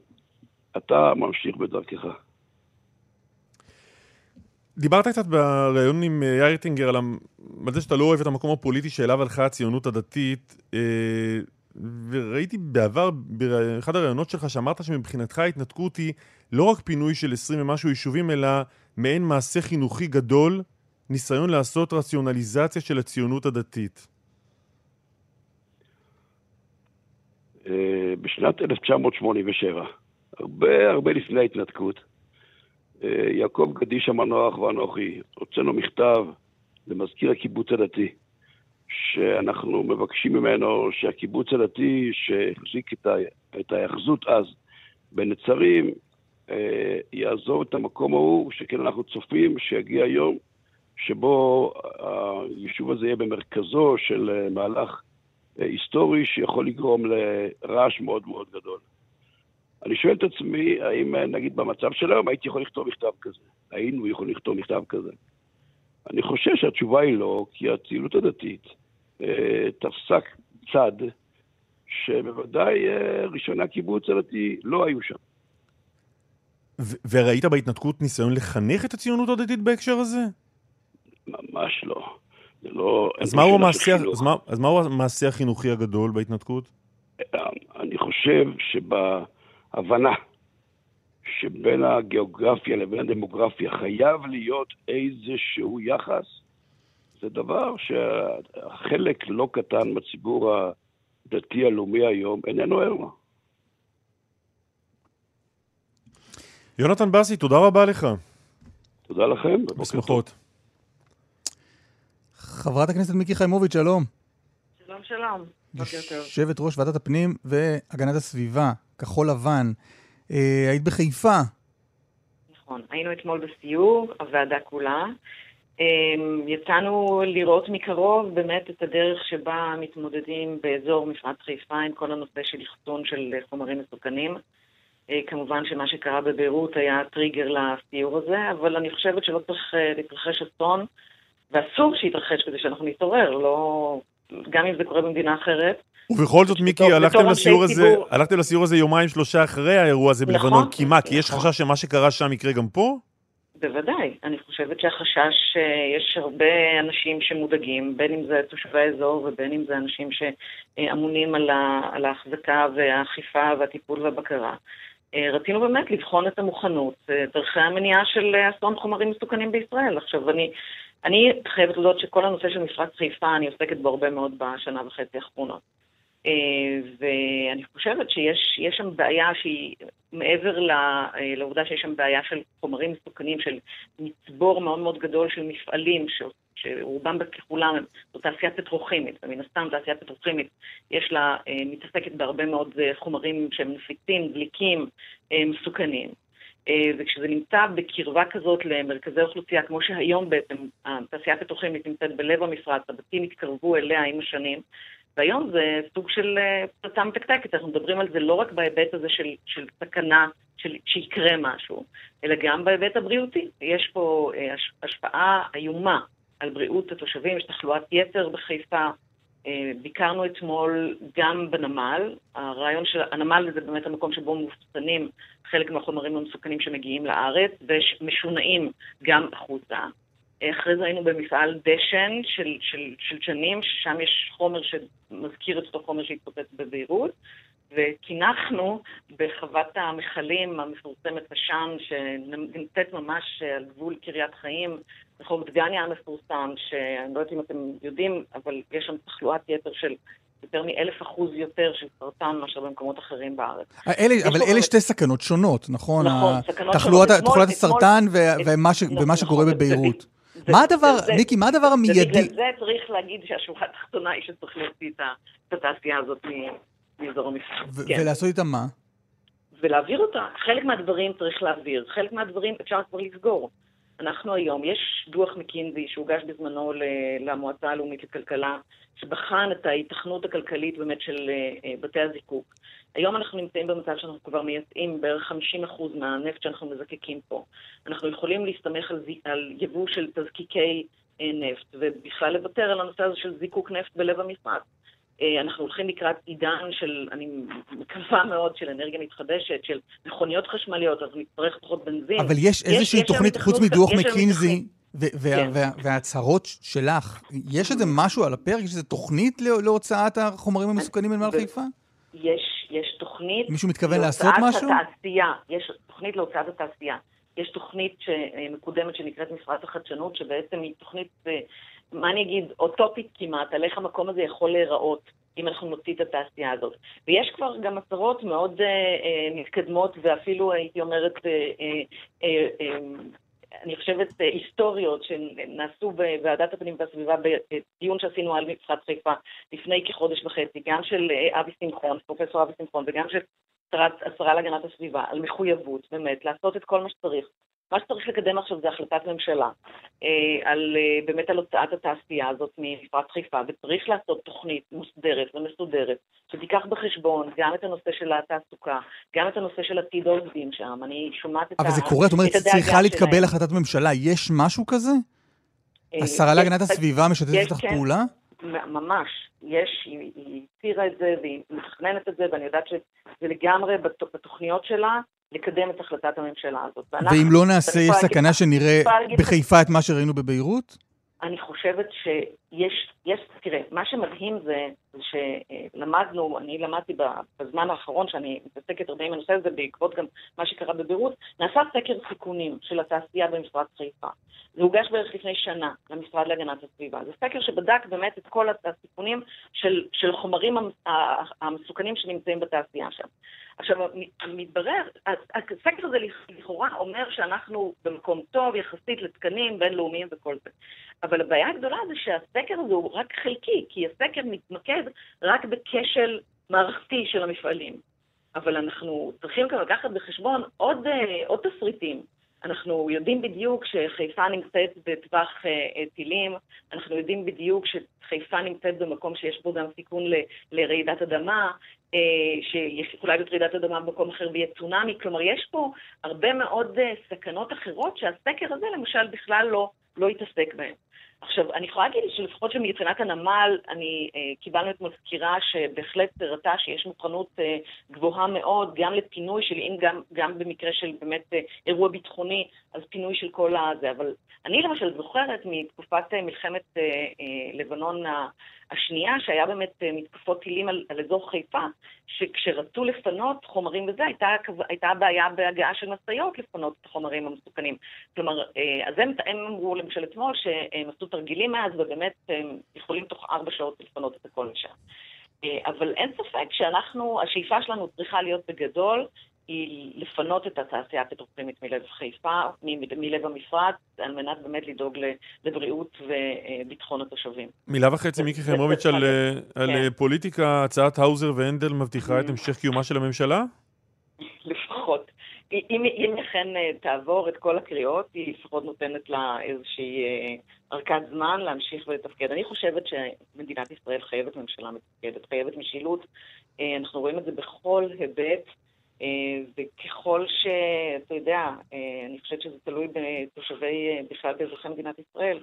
אתה ממשיך בדרכך. דיברת קצת בריאיון עם אה, יאיר טינגר על זה שאתה לא אוהב את המקום הפוליטי שאליו הלכה הציונות הדתית, אה, וראיתי בעבר, באחד הראיונות שלך, שאמרת שמבחינתך ההתנתקות היא לא רק פינוי של 20 ומשהו יישובים, אלא מעין מעשה חינוכי גדול, ניסיון לעשות רציונליזציה של הציונות הדתית. אה, בשנת 1987, הרבה הרבה לפני ההתנתקות, אה, יעקב גדיש המנוח ואנוכי הוצאנו מכתב למזכיר הקיבוץ הדתי, שאנחנו מבקשים ממנו שהקיבוץ הדתי שהחזיק את, ה... את ההאחזות אז בנצרים, אה, יעזוב את המקום ההוא, שכן אנחנו צופים שיגיע יום שבו היישוב הזה יהיה במרכזו של אה, מהלך היסטורי שיכול לגרום לרעש מאוד מאוד גדול. אני שואל את עצמי, האם אה, נגיד במצב של היום הייתי יכול לכתוב מכתב כזה? היינו יכולים לכתוב מכתב כזה? אני חושב שהתשובה היא לא, כי הציונות הדתית אה, תפסה צד שבוודאי אה, ראשוני הקיבוץ הדתי לא היו שם. וראית בהתנתקות ניסיון לחנך את הציונות הדתית בהקשר הזה? ממש לא. זה לא... אז מהו המעשה. אז, מה, אז מהו המעשה החינוכי הגדול בהתנתקות? אני חושב שבהבנה שבין הגיאוגרפיה לבין הדמוגרפיה חייב להיות איזשהו יחס, זה דבר שהחלק לא קטן בציבור הדתי הלאומי היום איננו ער לו. יונתן בסי, תודה רבה לך. תודה לכם. בשמחות. חברת הכנסת מיקי חיימוביץ', שלום. שלום, שלום. יושבת ראש ועדת הפנים והגנת הסביבה, כחול לבן. אה, היית בחיפה. נכון. היינו אתמול בסיור, הוועדה כולה. אמ, יצאנו לראות מקרוב באמת את הדרך שבה מתמודדים באזור מפרץ חיפה עם כל הנושא של אחסון של חומרים מסוכנים. אה, כמובן שמה שקרה בביירות היה טריגר לסיור הזה, אבל אני חושבת שלא צריך אה, להתרחש אסון, ואסור שיתרחש כדי שאנחנו נתעורר, לא... גם אם זה קורה במדינה אחרת. ובכל זאת, מיקי, הלכתם לסיור הזה. הלכתם לסיור הזה יומיים שלושה אחרי האירוע הזה נכון, בלבנון, כי מה, כי יש נכון. חשש שמה שקרה שם יקרה גם פה? בוודאי. אני חושבת שהחשש, אה, יש הרבה אנשים שמודאגים, בין אם זה תושבי האזור ובין אם זה אנשים שאמונים על ה- על ההחזקה והאכיפה והטיפול והבקרה. אה, רצינו באמת לבחון את המוכנות, אה, דרכי המניעה של אסון חומרים מסוכנים בישראל. עכשיו, אני, אני חייבת להודות שכל הנושא של מפרץ חיפה, אני עוסקת בו הרבה מאוד בשנה וחצי האחרונות. אה, ואני חושבת שיש יש שם בעיה שהיא מעבר אה, לעובדה שיש שם בעיה של חומרים מסוכנים, של מצבור מאוד מאוד גדול של מפעלים, ש- שרובם ככולם זו תעשייה פטרוכימית, ומן הסתם תעשייה פטרוכימית יש לה, אה, מתעסקת בהרבה מאוד חומרים שהם נפיצים, דליקים, מסוכנים. וכשזה נמצא בקרבה כזאת למרכזי אוכלוסייה, כמו שהיום בעצם התעשייה הפטרוכימית נמצאת בלב המפרץ, הבתים התקרבו אליה עם השנים, והיום זה סוג של אה, פצצה מתקתקת, אנחנו מדברים על זה לא רק בהיבט הזה של, של סכנה, של, שיקרה משהו, אלא גם בהיבט הבריאותי. יש פה אה, הש, השפעה איומה על בריאות התושבים, יש תחלואת יתר בחיפה. אה, ביקרנו אתמול גם בנמל, הרעיון של הנמל זה באמת המקום שבו מאופסנים חלק מהחומרים המסוכנים שמגיעים לארץ ומשונעים גם החוצה. אחרי זה היינו במפעל דשן של, של, של שנים, ששם יש חומר שמזכיר את אותו חומר שהתפוצץ בביירות, וקינחנו בחוות המכלים המפורסמת בשן, שנמצאת ממש על גבול קריית חיים, רחוב דגניה המפורסם, שאני לא יודעת אם אתם יודעים, אבל יש שם תחלואת יתר של יותר מאלף אחוז יותר של סרטן מאשר במקומות אחרים בארץ. אלה, אבל אלה שתי סכנות שונות, נכון? נכון, סכנות שונות. תחלואת הסרטן ומה, נכון, שקורה נכון, בביירות. זה, מה הדבר, זה, מיקי, מה הדבר המיידי? ובגלל זה צריך להגיד שהשורה התחתונה היא שצריך להוציא את התעשייה הזאת מאזור המפרץ. כן. ולעשות איתה מה? ולהעביר אותה. חלק מהדברים צריך להעביר, חלק מהדברים אפשר כבר לסגור. אנחנו היום, יש דוח מקינזי שהוגש בזמנו למועצה הלאומית לכלכלה, שבחן את ההיתכנות הכלכלית באמת של אה, בתי הזיקוק. היום אנחנו נמצאים במצב שאנחנו כבר מייצאים בערך 50% מהנפט שאנחנו מזקקים פה. אנחנו יכולים להסתמך על, על יבוא של תזקיקי אה, נפט, ובכלל לוותר על הנושא הזה של זיקוק נפט בלב המפרץ. אה, אנחנו הולכים לקראת עידן של, אני מקווה מאוד, של אנרגיה מתחדשת, של מכוניות חשמליות, אז נצטרך פחות בנזין. אבל יש איזושהי תוכנית, חוץ מדוח מקינזי, כן. וההצהרות שלך, יש איזה משהו על הפרק? יש איזה תוכנית להוצאת החומרים המסוכנים מנמל חיפה? יש, יש תוכנית... מישהו מתכוון לעשות משהו? התעשייה, יש תוכנית להוצאת התעשייה. יש תוכנית שמקודמת שנקראת מפרץ החדשנות, שבעצם היא תוכנית, אה, מה אני אגיד, אוטופית כמעט, על איך המקום הזה יכול להיראות. אם אנחנו נוציא את התעשייה הזאת. ויש כבר גם הצהרות מאוד אה, אה, מתקדמות ואפילו הייתי אומרת אה, אה, אה, אה, אני חושבת, אה, היסטוריות שנעשו בוועדת הפנים והסביבה בדיון שעשינו על מפרץ חיפה לפני כחודש וחצי, גם של אה, אבי שמחון, פרופסור אבי שמחון, וגם של השרה להגנת הסביבה, על מחויבות, באמת, לעשות את כל מה שצריך מה שצריך לקדם עכשיו זה החלטת ממשלה אה, על, אה, באמת על הוצאת התעשייה הזאת ממפרץ חיפה, וצריך לעשות תוכנית מוסדרת ומסודרת, שתיקח בחשבון גם את הנושא של התעסוקה, גם את הנושא של עתיד העובדים שם. אני שומעת את אבל זה קורה, את אומרת, צריכה להתקבל החלטת ממשלה. יש משהו כזה? אה, השרה להגנת הסביבה משתפת איתך כן. פעולה? ממש, יש, היא הצהירה את זה והיא מתכננת את זה, ואני יודעת שזה לגמרי בתוכניות שלה, לקדם את החלטת הממשלה הזאת. ואם לא נעשה, יש סכנה שנראה בחיפה את מה שראינו בביירות? אני חושבת שיש, יש, תראה, מה שמדהים זה שלמדנו, אני למדתי בזמן האחרון שאני מתעסקת הרבה עם הנושא הזה בעקבות גם מה שקרה בביירות, נעשה סקר סיכונים של התעשייה במפרץ חיפה. זה הוגש בערך לפני שנה למשרד להגנת הסביבה. זה סקר שבדק באמת את כל הסיכונים של, של חומרים המסוכנים שנמצאים בתעשייה שם. עכשיו, מתברר, הסקר הזה לכאורה אומר שאנחנו במקום טוב יחסית לתקנים בינלאומיים וכל זה. אבל הבעיה הגדולה זה שהסקר הזה הוא רק חלקי, כי הסקר מתמקד רק בכשל מערכתי של המפעלים. אבל אנחנו צריכים גם לקחת בחשבון עוד, אה, עוד תסריטים. אנחנו יודעים בדיוק שחיפה נמצאת בטווח אה, טילים, אנחנו יודעים בדיוק שחיפה נמצאת במקום שיש בו גם סיכון ל, לרעידת אדמה, אה, שיכולה להיות רעידת אדמה במקום אחר ויהיה צונאמי, כלומר יש פה הרבה מאוד אה, סכנות אחרות שהסקר הזה למשל בכלל לא, לא יתעסק בהן. עכשיו, אני יכולה להגיד שלפחות שמבחינת הנמל, אני, אה, קיבלנו את מזכירה שבהחלט הראתה שיש מוכנות אה, גבוהה מאוד, גם לפינוי של, אם גם, גם במקרה של באמת אה, אירוע ביטחוני, אז פינוי של כל הזה. אבל אני למשל זוכרת מתקופת אה, מלחמת אה, אה, לבנון השנייה, שהיה באמת אה, מתקפות טילים על, על אזור חיפה, שכשרצו לפנות חומרים וזה, הייתה, הייתה בעיה בהגעה של משאיות לפנות את החומרים המסוכנים. כלומר, אה, אז הם, הם אמרו למשל אתמול שהם עשו תרגילים מאז, ובאמת הם יכולים תוך ארבע שעות לפנות את הכל משם. אה, אבל אין ספק שאנחנו, השאיפה שלנו צריכה להיות בגדול, היא לפנות את התעשייה הפטרוכימית מלב חיפה, מ- מלב המפרץ, על מנת באמת לדאוג לבריאות וביטחון התושבים. מילה וחצי, מיקי חיימוביץ', על, אה, על כן. אה, פוליטיקה, הצעת האוזר והנדל מבטיחה את המשך קיומה של הממשלה? לפחות. אם, אם אכן אה, תעבור את כל הקריאות, היא לפחות נותנת לה איזושהי אה, ארכת זמן להמשיך ולתפקד. אני חושבת שמדינת ישראל חייבת ממשלה מתפקדת, חייבת משילות. אה, אנחנו רואים את זה בכל היבט, וככל שאתה יודע, אה, אני חושבת שזה תלוי בתושבי, בכלל באזרחי מדינת ישראל.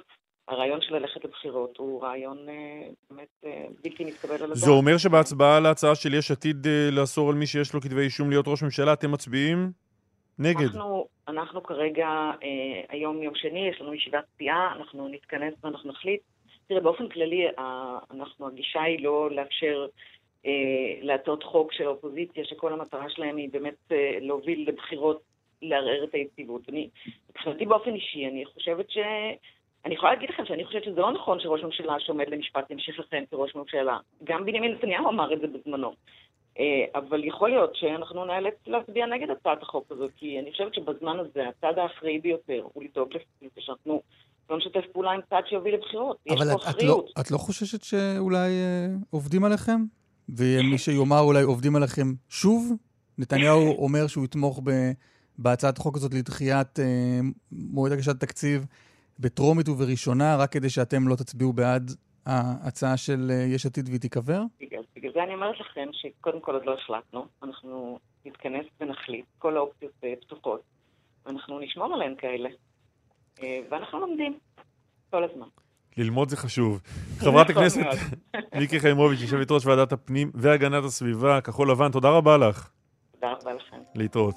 הרעיון של ללכת לבחירות הוא רעיון באמת בלתי מתקבל על הדעת. זה אומר שבהצבעה על ההצעה של יש עתיד לאסור על מי שיש לו כתבי אישום להיות ראש ממשלה, אתם מצביעים נגד. אנחנו, אנחנו כרגע, אה, היום יום שני, יש לנו ישיבת סיעה, אנחנו נתכנס ואנחנו נחליט. תראה, באופן כללי, אה, אנחנו, הגישה היא לא לאפשר אה, להצעות חוק של האופוזיציה, שכל המטרה שלהם היא באמת אה, להוביל לבחירות, לערער את היציבות. אני, מבחינתי באופן אישי, אני חושבת ש... אני יכולה להגיד לכם שאני חושבת שזה לא נכון שראש ממשלה שעומד למשפט ימשיך לכהן כראש ממשלה. גם בנימין נתניהו אמר את זה בזמנו. אה, אבל יכול להיות שאנחנו נאלץ להצביע נגד הצעת החוק הזאת, כי אני חושבת שבזמן הזה הצד האחראי ביותר הוא לדאוג שאנחנו לא נשתף פעולה עם צד שיוביל לבחירות. יש אבל פה את, את, לא, אחריות. את לא חוששת שאולי אה, עובדים עליכם? ויהיה מי שיאמר אולי עובדים עליכם שוב? נתניהו אומר שהוא יתמוך ב, בהצעת החוק הזאת לדחיית אה, מועד הגשת תקציב בטרומית ובראשונה, רק כדי שאתם לא תצביעו בעד ההצעה של אה, יש עתיד והיא תיקבר? בגלל, בגלל זה אני אומרת לכם שקודם כל עוד לא החלטנו, אנחנו נתכנס ונחליט, כל האופציות פתוחות, ואנחנו נשמור עליהן כאלה. אה, ואנחנו לומדים כל הזמן. ללמוד זה חשוב. חברת נכון הכנסת. מיקי חיימוביץ', יושבת ראש ועדת הפנים והגנת הסביבה, כחול לבן, תודה רבה לך. תודה רבה לכם. להתראות.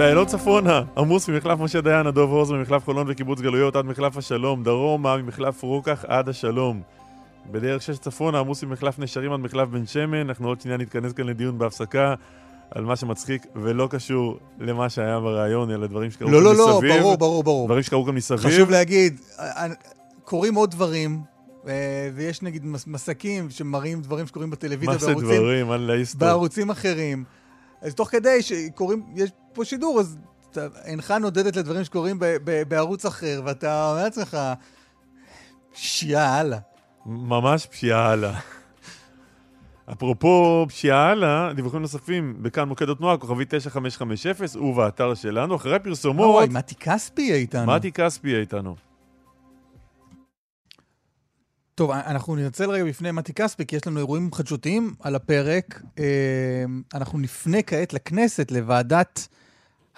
באילות צפונה, עמוס ממחלף משה דיין עד דוב עוז ממחלף חולון וקיבוץ גלויות עד מחלף השלום, דרומה ממחלף רוקח עד השלום. בדרך שש צפונה, עמוס ממחלף נשרים עד מחלף בן שמן, אנחנו עוד שנייה נתכנס כאן לדיון בהפסקה על מה שמצחיק ולא קשור למה שהיה בריאיון, אלא דברים שקרו לא, כאן לא, לא, מסביב. ברור, ברור, ברור. דברים שקרו כאן מסביב. חשוב להגיד, קורים עוד דברים, אה, ויש נגיד מס- מסקים שמראים דברים שקורים בטלוויזיה מה זה בערוצים, דברים? אללה יסתור. בערוצים אחרים. אז תוך כדי שקוראים, יש פה שידור, אז אתה אינך נודדת לדברים שקורים ב- ב- בערוץ אחר, ואתה אומר לעצמך, שיעה הלאה. ממש פשיעה הלאה. אפרופו פשיעה הלאה, דיווחים נוספים בכאן מוקד התנועה, כוכבי 9550, ובאתר שלנו, אחרי פרסומות... אוי, מתי כספי יהיה איתנו. מתי כספי יהיה איתנו. טוב, אנחנו ננצל רגע בפני מתי כספי, כי יש לנו אירועים חדשותיים על הפרק. אה, אנחנו נפנה כעת לכנסת, לוועדת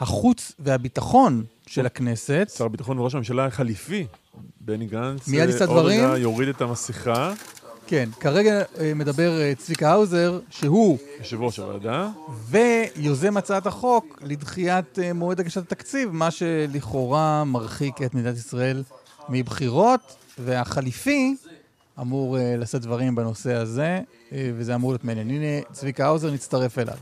החוץ והביטחון של הכנסת. שר הביטחון וראש הממשלה החליפי, בני גנץ. מיד יישא עוד דברים. רגע יוריד את המסכה. כן, כרגע אה, מדבר אה, צביקה האוזר, שהוא יושב ראש הוועדה. ויוזם הצעת החוק לדחיית אה, מועד הגשת התקציב, מה שלכאורה מרחיק את מדינת ישראל מבחירות, והחליפי אמור לשאת דברים בנושא הזה, וזה אמור להיות מעניין. הנה, צביקה האוזר נצטרף אליו.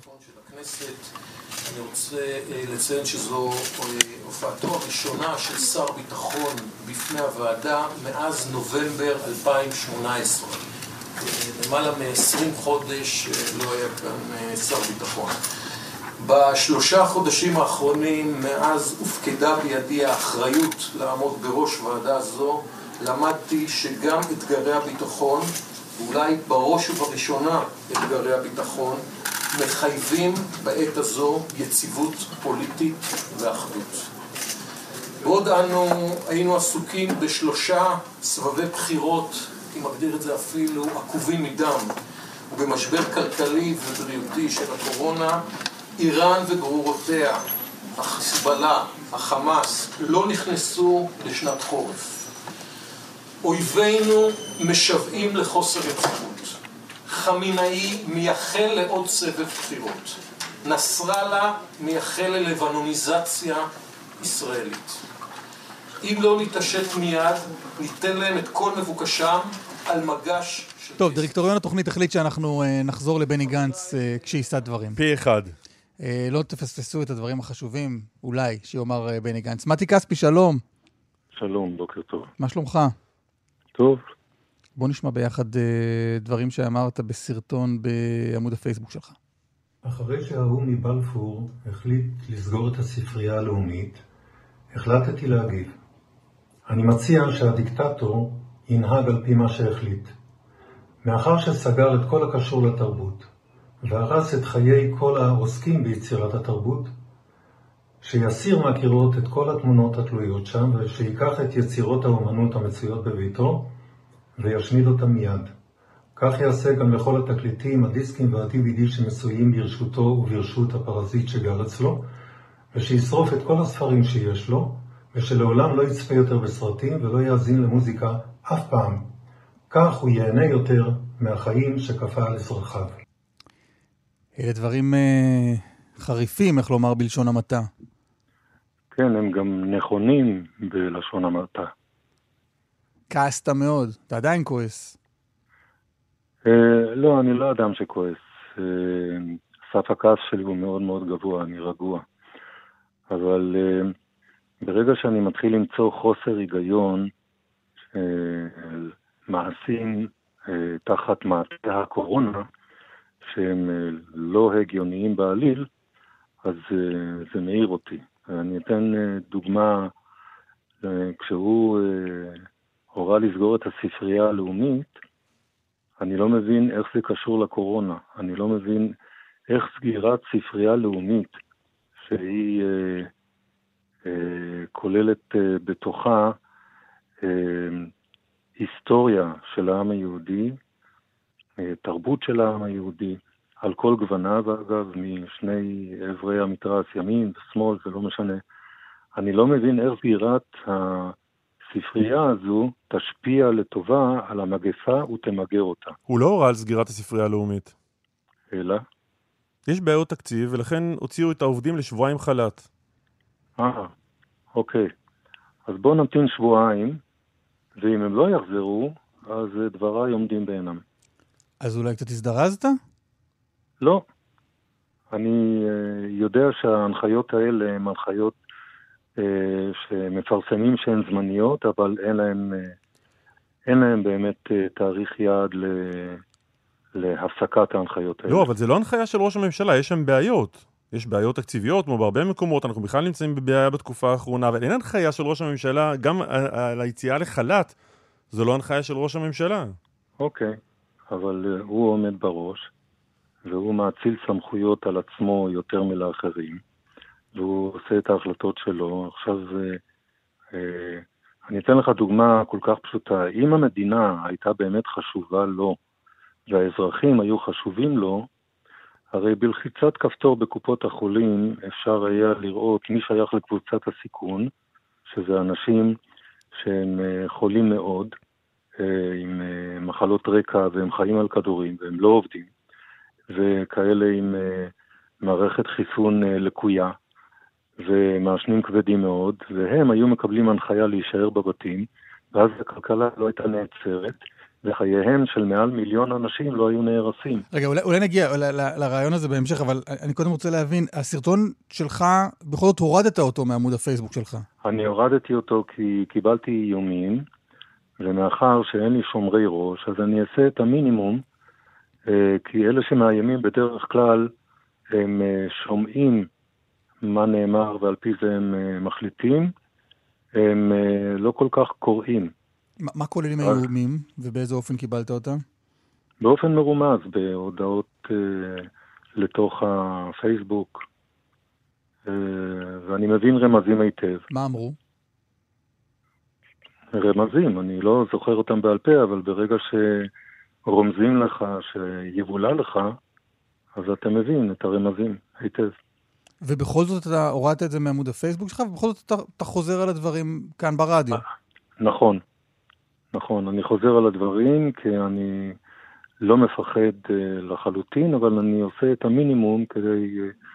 אני רוצה אה, לציין שזו אה, הופעתו הראשונה של שר ביטחון בפני הוועדה מאז נובמבר 2018. אה, למעלה מ-20 חודש לא היה כאן שר ביטחון. בשלושה חודשים האחרונים, מאז הופקדה בידי האחריות לעמוד בראש ועדה זו, למדתי שגם אתגרי הביטחון, ואולי בראש ובראשונה אתגרי הביטחון, מחייבים בעת הזו יציבות פוליטית ואחדות. בעוד אנו היינו עסוקים בשלושה סבבי בחירות, הייתי מגדיר את זה אפילו עקובים מדם, ובמשבר כלכלי ובריאותי של הקורונה, איראן וגרורותיה, החיזבאללה, החמאס, לא נכנסו לשנת חורף. אויבינו משוועים לחוסר יציבות. חמינאי מייחל לעוד סבב בחירות. נסראללה מייחל ללבנוניזציה ישראלית. אם לא נתעשת מיד, ניתן להם את כל מבוקשם על מגש של... טוב, דירקטוריון התוכנית החליט שאנחנו אה, נחזור לבני גנץ אה, כשיישא דברים. פה אחד. אה, לא תפספסו את הדברים החשובים, אולי, שיאמר בני גנץ. מתי כספי, שלום. שלום, בוקר טוב. מה שלומך? טוב. בוא נשמע ביחד אה, דברים שאמרת בסרטון בעמוד הפייסבוק שלך. אחרי שההוא מבלפור החליט לסגור את הספרייה הלאומית, החלטתי להגיב. אני מציע שהדיקטטור ינהג על פי מה שהחליט. מאחר שסגר את כל הקשור לתרבות, והרס את חיי כל העוסקים ביצירת התרבות, שיסיר מהקירות את כל התמונות התלויות שם, ושיקח את יצירות האומנות המצויות בביתו, וישמיד אותם מיד. כך יעשה גם לכל התקליטים, הדיסקים וה-DVD שמצויים ברשותו וברשות הפרזיט שגר אצלו, ושישרוף את כל הספרים שיש לו, ושלעולם לא יצפה יותר בסרטים ולא יאזין למוזיקה אף פעם. כך הוא ייהנה יותר מהחיים שכפה על אזרחיו. אלה דברים אה, חריפים, איך לומר בלשון המעטה. כן, הם גם נכונים בלשון המעטה. כעסת מאוד, אתה עדיין כועס. אה, לא, אני לא אדם שכועס. אה, סף הכעס שלי הוא מאוד מאוד גבוה, אני רגוע. אבל אה, ברגע שאני מתחיל למצוא חוסר היגיון, אה, מעשים אה, תחת מעטה הקורונה, שהם אה, לא הגיוניים בעליל, אז אה, זה מעיר אותי. אני אתן אה, דוגמה, אה, כשהוא אה, הורה לסגור את הספרייה הלאומית, אני לא מבין איך זה קשור לקורונה. אני לא מבין איך סגירת ספרייה לאומית, שהיא אה, אה, כוללת אה, בתוכה אה, היסטוריה של העם היהודי, אה, תרבות של העם היהודי, על כל גווניו אגב, משני אברי המתרס, ימין ושמאל, זה לא משנה. אני לא מבין איך סגירת הספרייה הזו תשפיע לטובה על המגפה ותמגר אותה. הוא לא הורה על סגירת הספרייה הלאומית. אלא? יש בעיות תקציב, ולכן הוציאו את העובדים לשבועיים חל"ת. אה, אוקיי. אז בואו נמתין שבועיים, ואם הם לא יחזרו, אז דבריי עומדים בעינם. אז אולי קצת הזדרזת? לא. אני uh, יודע שההנחיות האלה הן הנחיות uh, שמפרסמים שהן זמניות, אבל אין להם, uh, אין להם באמת תאריך יעד ל... להפסקת ההנחיות האלה. לא, אבל זה לא הנחיה של ראש הממשלה, יש שם בעיות. יש בעיות תקציביות, כמו בהרבה מקומות, אנחנו בכלל נמצאים בבעיה בתקופה האחרונה, אבל אין הנחיה של ראש הממשלה, גם על היציאה לחל"ת, זו לא הנחיה של ראש הממשלה. אוקיי, אבל uh, הוא עומד בראש, והוא מאציל סמכויות על עצמו יותר מלאחרים, והוא עושה את ההחלטות שלו. עכשיו, uh, אני אתן לך דוגמה כל כך פשוטה. אם המדינה הייתה באמת חשובה לו, והאזרחים היו חשובים לו, הרי בלחיצת כפתור בקופות החולים אפשר היה לראות מי שייך לקבוצת הסיכון, שזה אנשים שהם חולים מאוד, עם מחלות רקע והם חיים על כדורים והם לא עובדים, וכאלה עם מערכת חיסון לקויה ומעשנים כבדים מאוד, והם היו מקבלים הנחיה להישאר בבתים, ואז הכלכלה לא הייתה נעצרת. וחייהם של מעל מיליון אנשים לא היו נהרסים. רגע, אולי, אולי נגיע לרעיון הזה בהמשך, אבל אני קודם רוצה להבין, הסרטון שלך, בכל זאת הורדת אותו מעמוד הפייסבוק שלך. אני הורדתי אותו כי קיבלתי איומים, ומאחר שאין לי שומרי ראש, אז אני אעשה את המינימום, כי אלה שמאיימים בדרך כלל, הם שומעים מה נאמר ועל פי זה הם מחליטים, הם לא כל כך קוראים. מה, מה כוללים האיומים, ובאיזה אופן קיבלת אותם? באופן מרומז, בהודעות אה, לתוך הפייסבוק, אה, ואני מבין רמזים היטב. מה אמרו? רמזים, אני לא זוכר אותם בעל פה, אבל ברגע שרומזים לך, שיבולע לך, אז אתה מבין את הרמזים היטב. ובכל זאת אתה הורדת את זה מעמוד הפייסבוק שלך, ובכל זאת אתה, אתה חוזר על הדברים כאן ברדיו. נכון. נכון, אני חוזר על הדברים כי אני לא מפחד uh, לחלוטין, אבל אני עושה את המינימום כדי uh,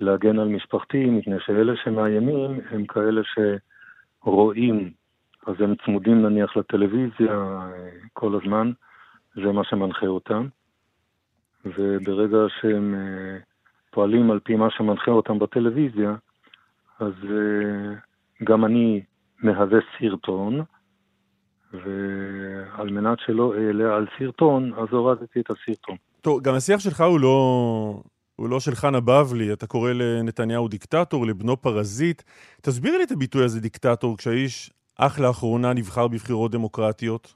להגן על משפחתי, מפני שאלה שמאיימים הם כאלה שרואים, אז הם צמודים נניח לטלוויזיה uh, כל הזמן, זה מה שמנחה אותם, וברגע שהם uh, פועלים על פי מה שמנחה אותם בטלוויזיה, אז אה, גם אני מהווה סרטון, ועל מנת שלא אעלה על סרטון, אז הורדתי את הסרטון. טוב, גם השיח שלך הוא לא, הוא לא של חנה בבלי, אתה קורא לנתניהו דיקטטור, לבנו פרזיט. תסביר לי את הביטוי הזה דיקטטור, כשהאיש אך לאחרונה נבחר בבחירות דמוקרטיות.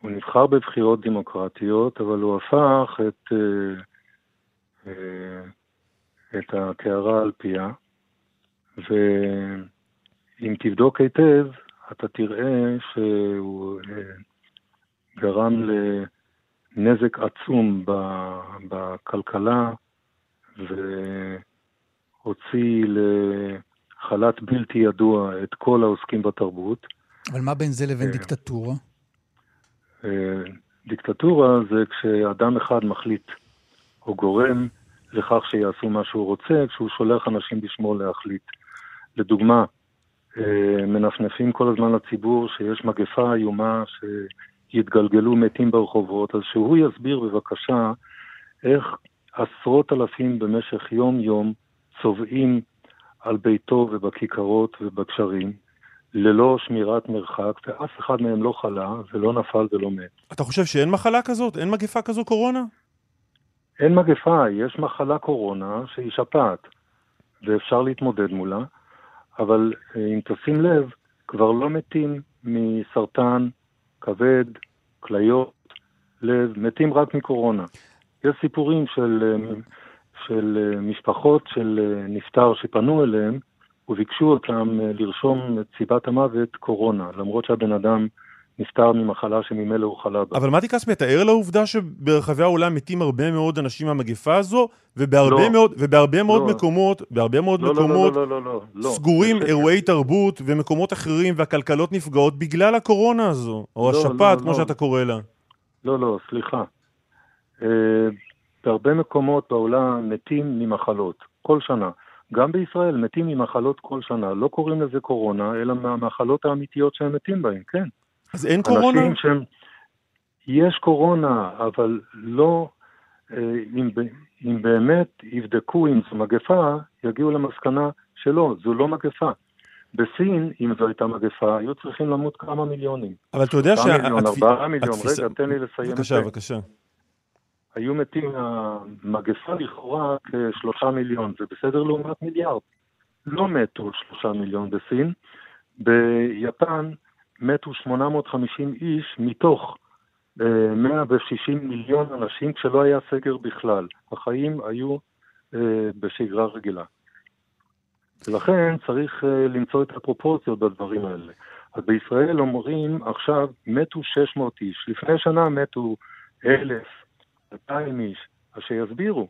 הוא נבחר בבחירות דמוקרטיות, אבל הוא הפך את, אה, אה, את הקערה על פיה, ואם תבדוק היטב, אתה תראה שהוא אה, גרם לנזק עצום בכלכלה והוציא לחל"ת בלתי ידוע את כל העוסקים בתרבות. אבל מה בין זה לבין דיקטטורה? דיקטטורה זה כשאדם אחד מחליט או גורם לכך שיעשו מה שהוא רוצה, כשהוא שולח אנשים בשמו להחליט. לדוגמה, אה, מנפנפים כל הזמן לציבור שיש מגפה איומה שיתגלגלו מתים ברחובות, אז שהוא יסביר בבקשה איך עשרות אלפים במשך יום-יום צובעים על ביתו ובכיכרות ובגשרים, ללא שמירת מרחק, ואף אחד מהם לא חלה ולא נפל ולא מת. אתה חושב שאין מחלה כזאת? אין מגפה כזו קורונה? אין מגפה, יש מחלה קורונה שהיא שפעת, ואפשר להתמודד מולה, אבל אה, אם תשים לב, כבר לא מתים מסרטן, כבד, כליות, לב, מתים רק מקורונה. יש סיפורים של, אה, של אה, משפחות של נפטר שפנו אליהם וביקשו אותם לרשום את סיבת המוות קורונה, למרות שהבן אדם נפטר ממחלה שממילא הוא חלה בה. אבל מתי כספי, ער לעובדה שברחבי העולם מתים הרבה מאוד אנשים מהמגפה הזו, ובהרבה לא. מאוד, ובהרבה מאוד לא. מקומות, בהרבה מאוד לא, לא, מקומות, לא, לא, לא, לא, לא. סגורים זה שקר. אירועי תרבות ומקומות אחרים, והכלכלות נפגעות בגלל הקורונה הזו, או לא, השפעת, לא, כמו לא. שאתה קורא לה. לא, לא, סליחה. אה, בהרבה מקומות בעולם מתים ממחלות, כל שנה. גם בישראל מתים ממחלות כל שנה. לא קוראים לזה קורונה, אלא מהמחלות האמיתיות שהם מתים בהן, כן. אז אין קורונה? שהם... יש קורונה, אבל לא... אה, אם, אם באמת יבדקו אם זו מגפה, יגיעו למסקנה שלא, זו לא מגפה. בסין, אם זו הייתה מגפה, היו צריכים למות כמה מיליונים. אבל אתה יודע שה- מיליון, התפ- ארבעה מיליון, התפיסה- רגע, תן לי לסיים את בבקשה, זה. בבקשה. היו מתים מהמגפה לכאורה כשלושה מיליון, זה בסדר לעומת מיליארד. לא מתו שלושה מיליון בסין. ביפן מתו 850 איש מתוך אה, 160 מיליון אנשים כשלא היה סגר בכלל. החיים היו אה, בשגרה רגילה. ולכן צריך אה, למצוא את הפרופורציות בדברים האלה. אז בישראל אומרים עכשיו מתו 600 איש, לפני שנה מתו 1,000, 200 איש, אז שיסבירו.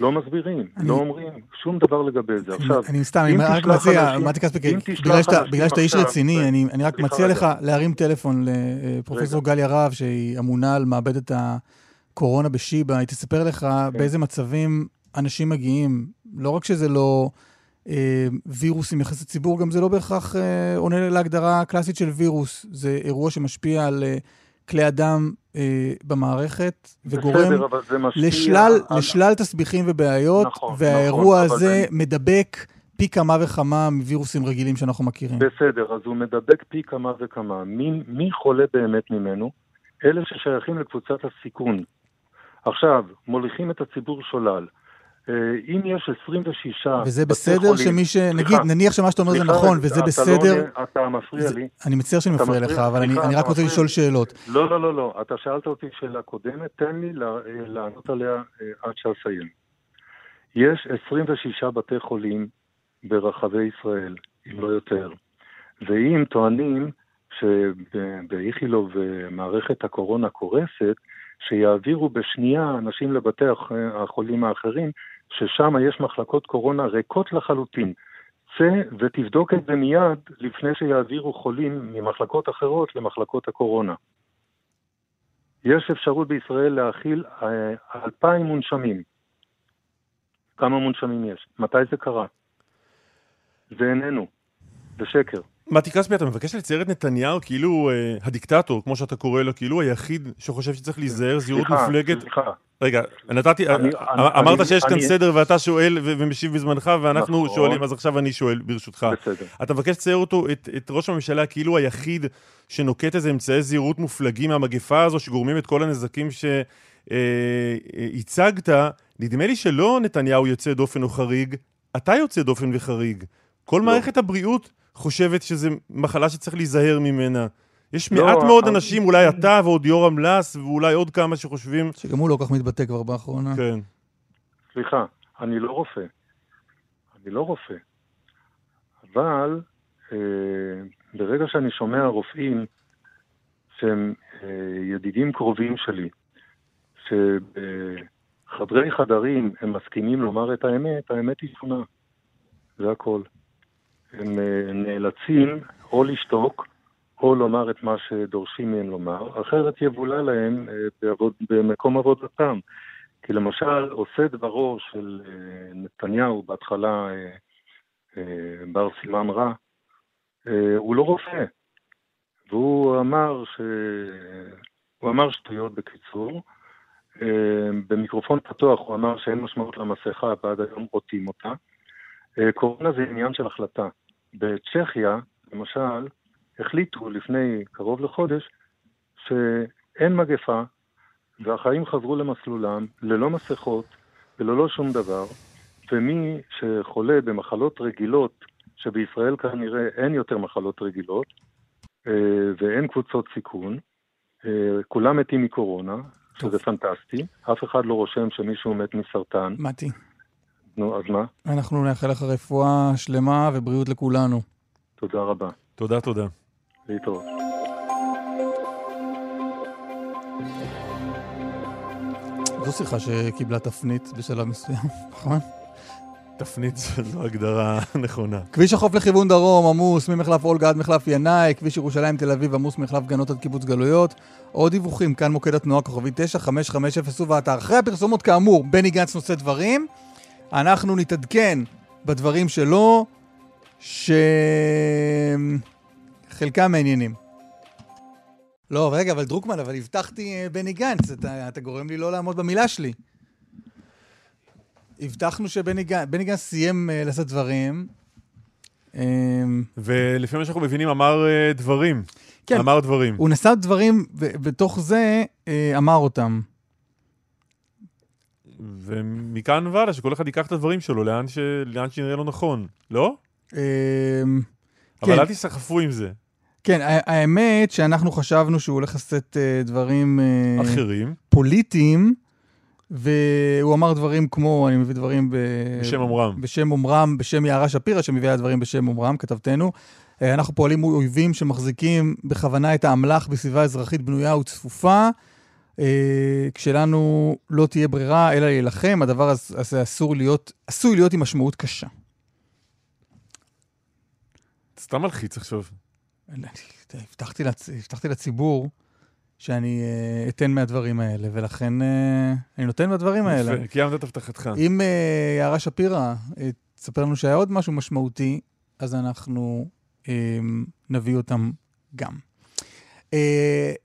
לא מסבירים, אני- לא אומרים שום דבר לגבי זה. עכשיו, אני סתם, אני רק מציע, מתי כספי, אם תשלח בגלל שאתה- איש רציני, ו- אני אני רק מציע. לך להרים טלפון לפרופסור גליה רהב, שהיא אמונה על מעבדת הקורונה בשיבא, היא תספר לך כן. באיזה מצבים אנשים מגיעים. לא רק שזה לא אה, וירוס עם יחסי ציבור, גם זה לא בהכרח אה, עונה להגדרה הקלאסית של וירוס. זה אירוע שמשפיע על אה, כלי הדם אה, במערכת, וגורם בסדר, אבל לשלל, על- לשלל תסביכים ובעיות, נכון, והאירוע נכון, אבל הזה זה- מדבק פי כמה וכמה מווירוסים רגילים שאנחנו מכירים. בסדר, אז הוא מדבק פי כמה וכמה. מי, מי חולה באמת ממנו? אלה ששייכים לקבוצת הסיכון. עכשיו, מוליכים את הציבור שולל. אה, אם יש 26 וזה בסדר שמי ש... נגיד, נניח שמה שאתה אומר זה נכון, וזה לא בסדר... אתה מפריע לי. אני מצטער שאני מפריע לך, אבל אני רק רוצה לשאול. שאלות. לא, לא, לא, לא. אתה שאלת אותי שאלה קודמת, תן לי אה, לענות עליה אה, עד שאסיים. יש 26 בתי חולים ברחבי ישראל, אם לא יותר. ואם טוענים שבאיכילוב מערכת הקורונה קורסת, שיעבירו בשנייה אנשים לבתי הח- החולים האחרים, ששם יש מחלקות קורונה ריקות לחלוטין. צא ותבדוק את זה מיד לפני שיעבירו חולים ממחלקות אחרות למחלקות הקורונה. יש אפשרות בישראל להכיל אה, אלפיים מונשמים. כמה מונשמים יש? מתי זה קרה? זה איננו. זה שקר. מתי כספי, אתה מבקש לצייר את נתניהו כאילו אה, הדיקטטור, כמו שאתה קורא לו, כאילו היחיד שחושב שצריך להיזהר זהירות מופלגת. סליחה, רגע, נתתי, אני- אמ- אמרת אני- שיש כאן אני- סדר ואתה שואל ומשיב בזמנך ואנחנו נכון. שואלים, אז עכשיו אני שואל ברשותך. בסדר. אתה מבקש לצייר אותו, את, את ראש הממשלה, כאילו היחיד שנוקט איזה אמצעי זהירות מופלגים מהמגפה הזו, שגורמים את כל הנזקים שהצגת. נדמה לי שלא נתניהו יוצא דופן או חריג, אתה יוצא דופן וחריג. כל לא. מערכת הבריאות חושבת שזו מחלה שצריך להיזהר ממנה. יש לא, מעט מאוד אבל- אנשים, אולי אתה ועוד יורם לס, ואולי עוד כמה שחושבים... שגם הוא לא כך מתבטא כבר באחרונה. כן. סליחה, אני לא רופא. אני לא רופא. אבל אה, ברגע שאני שומע רופאים שהם אה, ידידים קרובים שלי, שבחדרי חדרים הם מסכימים לומר את האמת, האמת היא שונה. זה הכל. הם אה, נאלצים או לשתוק או לומר את מה שדורשים מהם לומר, אחרת יבולע להם אה, בעבוד, במקום עבודתם. כי למשל, עושה דברו של אה, נתניהו, בהתחלה אה, בר סימן רע, הוא לא רופא. והוא אמר ש... הוא אמר שטויות בקיצור. במיקרופון פתוח הוא אמר שאין משמעות למסכה, ועד היום עוטים אותה. קורונה זה עניין של החלטה. בצ'כיה, למשל, החליטו לפני קרוב לחודש שאין מגפה, והחיים חזרו למסלולם, ללא מסכות וללא שום דבר, ומי שחולה במחלות רגילות, שבישראל כנראה אין יותר מחלות רגילות, אה, ואין קבוצות סיכון, אה, כולם מתים מקורונה, שזה פנטסטי, אף אחד לא רושם שמישהו מת מסרטן. מתי, נו, אז מה? אנחנו נאחל לך רפואה שלמה ובריאות לכולנו. תודה רבה. תודה, תודה. להתראות. זו שיחה שקיבלה תפנית בשלב מסוים, נכון? תפנית זו הגדרה נכונה. כביש החוף לכיוון דרום עמוס ממחלף אולגה עד מחלף ינאי, כביש ירושלים תל אביב עמוס ממחלף גנות עד קיבוץ גלויות. עוד דיווחים, כאן מוקד התנועה כוכבי 9550 ובאתר. אחרי הפרסומות כאמור, בני גנץ נושא דברים. אנחנו נתעדכן בדברים שלו, שחלקם מעניינים. לא, רגע, אבל דרוקמן, אבל הבטחתי אה, בני גנץ, אתה, אתה גורם לי לא לעמוד במילה שלי. הבטחנו שבני גנץ, בני גנץ סיים uh, לעשות דברים. Um, ולפי מה שאנחנו מבינים, אמר אה, דברים. כן. אמר דברים. הוא נשא דברים, ובתוך זה uh, אמר אותם. ומכאן והלאה, שכל אחד ייקח את הדברים שלו לאן, ש... לאן שנראה לו נכון, לא? Um, אבל כן. אל תיסחפו עם זה. כן, האמת שאנחנו חשבנו שהוא הולך לשאת uh, דברים... Uh, אחרים. פוליטיים, והוא אמר דברים כמו, אני מביא דברים ב... בשם אומרם. בשם אומרם, בשם יערה שפירא, שמביאה דברים בשם אומרם, כתבתנו. אה, אנחנו פועלים מול אויבים שמחזיקים בכוונה את האמל"ח בסביבה אזרחית בנויה וצפופה. אה, כשלנו לא תהיה ברירה אלא להילחם, הדבר הזה אסור להיות, עשוי להיות עם משמעות קשה. סתם מלחיץ עכשיו. הבטחתי, לצ... הבטחתי לציבור שאני uh, אתן מהדברים האלה, ולכן uh, אני נותן מהדברים האלה. קיימת את הבטחתך. אם uh, יערה שפירא uh, תספר לנו שהיה עוד משהו משמעותי, אז אנחנו uh, נביא אותם גם. Uh,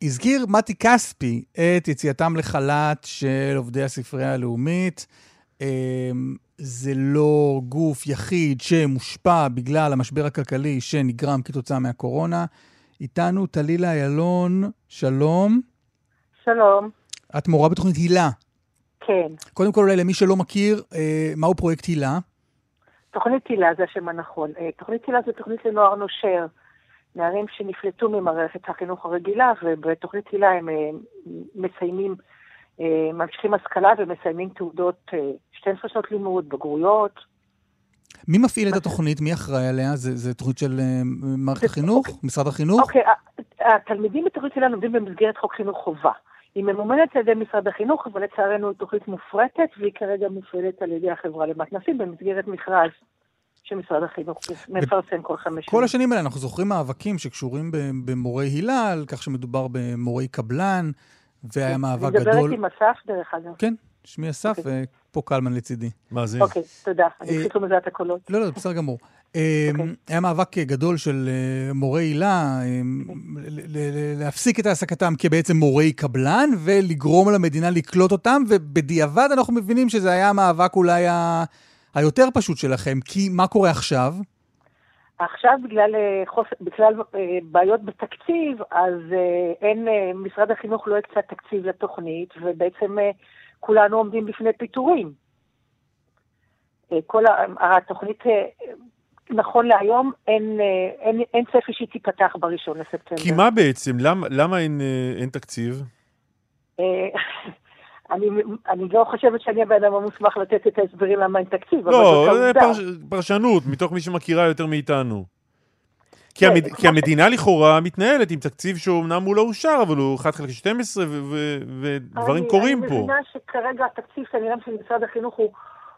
הזכיר מתי כספי את יציאתם לחל"ת של עובדי הספרייה הלאומית. Uh, זה לא גוף יחיד שמושפע בגלל המשבר הכלכלי שנגרם כתוצאה מהקורונה. איתנו טלילה איילון, שלום. שלום. את מורה בתוכנית הילה. כן. קודם כל, אולי למי שלא מכיר, אה, מהו פרויקט הילה? תוכנית הילה זה השם הנכון. אה, תוכנית הילה זה תוכנית לנוער נושר. נערים שנפלטו ממערכת החינוך הרגילה, ובתוכנית הילה הם אה, מסיימים, ממשיכים השכלה ומסיימים תעודות אה, 12 שנות לימוד, בגרויות. מי מפעיל את התוכנית? מי אחראי עליה? זה, זה תוכנית של אה, מערכת החינוך? משרד החינוך? אוקיי, התלמידים בתוכנית הילה לומדים במסגרת חוק חינוך חובה. היא ממומנת על ידי משרד החינוך, אבל לצערנו היא תוכנית מופרטת, והיא כרגע מופעלת על ידי החברה למתנ"סים במסגרת מכרז שמשרד החינוך מפרסם כל חמש כל השנים האלה אנחנו זוכרים מאבקים שקשורים במורי הילה, על כך שמדובר במורי קבלן, והיה מאבק אני גדול. מדברת עם אסף, דרך אגב. כן, שמי אסף, ופה קלמן לצידי. מה זה? אוקיי, תודה. אני אה, פשוט לא מזהה את הקולות. לא, לא, בסדר גמור. אה, היה מאבק גדול של אה, מורי היל"ה, להפסיק את העסקתם כבעצם מורי קבלן, ולגרום למדינה לקלוט אותם, ובדיעבד אנחנו מבינים שזה היה המאבק אולי ה- היותר פשוט שלכם, כי מה קורה עכשיו? עכשיו בגלל, אה, חוס... בגלל אה, בעיות בתקציב, אז אה, אין, משרד החינוך לא הקצה תקציב לתוכנית, ובעצם כולנו עומדים בפני פיטורים. כל. התוכנית, נכון להיום, אין, אין, אין צפי שהיא תיפתח בראשון לספטמבר. כי מה בעצם? למה, למה אין, אין תקציב? אני, אני לא חושבת שאני הבן אדם המוסמך לתת את ההסברים למה אין תקציב, אבל לא, זאת העובדה. פרש, פרשנות, מתוך מי שמכירה יותר מאיתנו. כי, כן, המד... כי המדינה לכאורה מתנהלת עם תקציב שאומנם הוא לא אושר, אבל הוא 1 חלקי 12 ו- ו- ודברים אני, קורים אני פה. מבינה שכרגע התקציב כנראה של משרד החינוך הוא,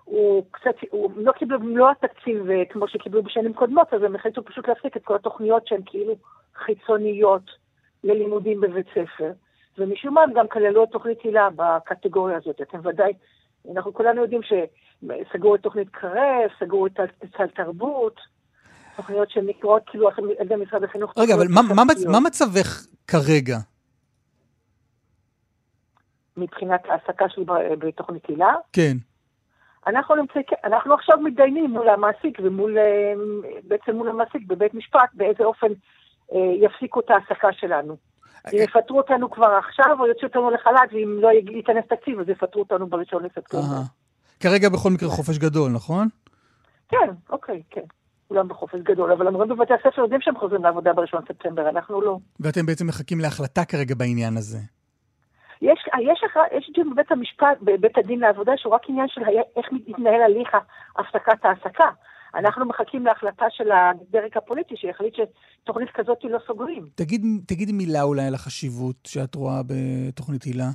הוא קצת, הוא לא קיבלו במלוא התקציב אה, כמו שקיבלו בשנים קודמות, אז הם החליטו פשוט להפסיק את כל התוכניות שהן כאילו חיצוניות ללימודים בבית ספר. ומשום מה הם גם כללו את תוכנית הילה בקטגוריה הזאת. אתם ודאי, אנחנו כולנו יודעים שסגרו את תוכנית קרב, סגרו את סל תרבות, תוכניות שנקראות כאילו על ידי משרד החינוך. רגע, אבל מה, מה. מה מצבך כרגע? מבחינת העסקה שלי בתוכנית הילה. כן. אנחנו נמצאים, כן, אנחנו עכשיו מתדיינים מול המעסיק ומול, אה, בעצם מול המעסיק בבית משפט, באיזה אופן אה, יפסיקו את ההעסקה שלנו. אם יפטרו אותנו כבר עכשיו, או יוציאו אותנו לחל"ת, ואם לא ייכנס תקציב, אז יפטרו אותנו בראשון לספטמבר. כרגע בכל מקרה חופש גדול, נכון? כן, אוקיי, כן. כולם בחופש גדול, אבל המורים בבתי הספר יודעים שהם חוזרים לעבודה בראשון לספטמבר, אנחנו לא. ואתם בעצם מחכים להחלטה כרגע בעניין הזה. יש, יש, הכרע- יש דיון בבית המשפט, בבית הדין לעבודה, שהוא רק עניין של איך מתנהל הליך הפסקת ההעסקה. אנחנו מחכים להחלטה של הדרג הפוליטי, שיחליט שתוכנית כזאת לא סוגרים. תגיד, תגידי מילה אולי על החשיבות שאת רואה בתוכנית הילה.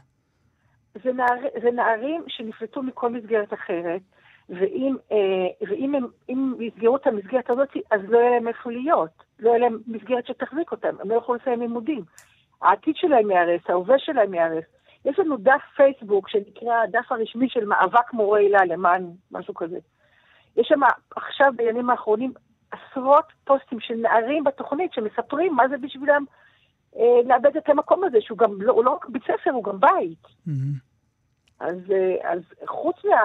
זה, נער, זה נערים שנפלטו מכל מסגרת אחרת, ואם, אה, ואם הם, אם יסגרו את המסגרת הזאת, אז לא יהיה להם איפה להיות. לא יהיה להם מסגרת שתחזיק אותם, הם לא יוכלו לסיים לימודים. העתיד שלהם ייהרס, ההווה שלהם ייהרס. יש לנו דף פייסבוק שנקרא הדף הרשמי של מאבק מורי הילה למען משהו כזה. יש שם עכשיו בימים האחרונים עשרות פוסטים של נערים בתוכנית שמספרים מה זה בשבילם אה, לאבד את המקום הזה, שהוא גם לא, הוא לא רק בית ספר, הוא גם בית. אז, אה, אז חוץ מה...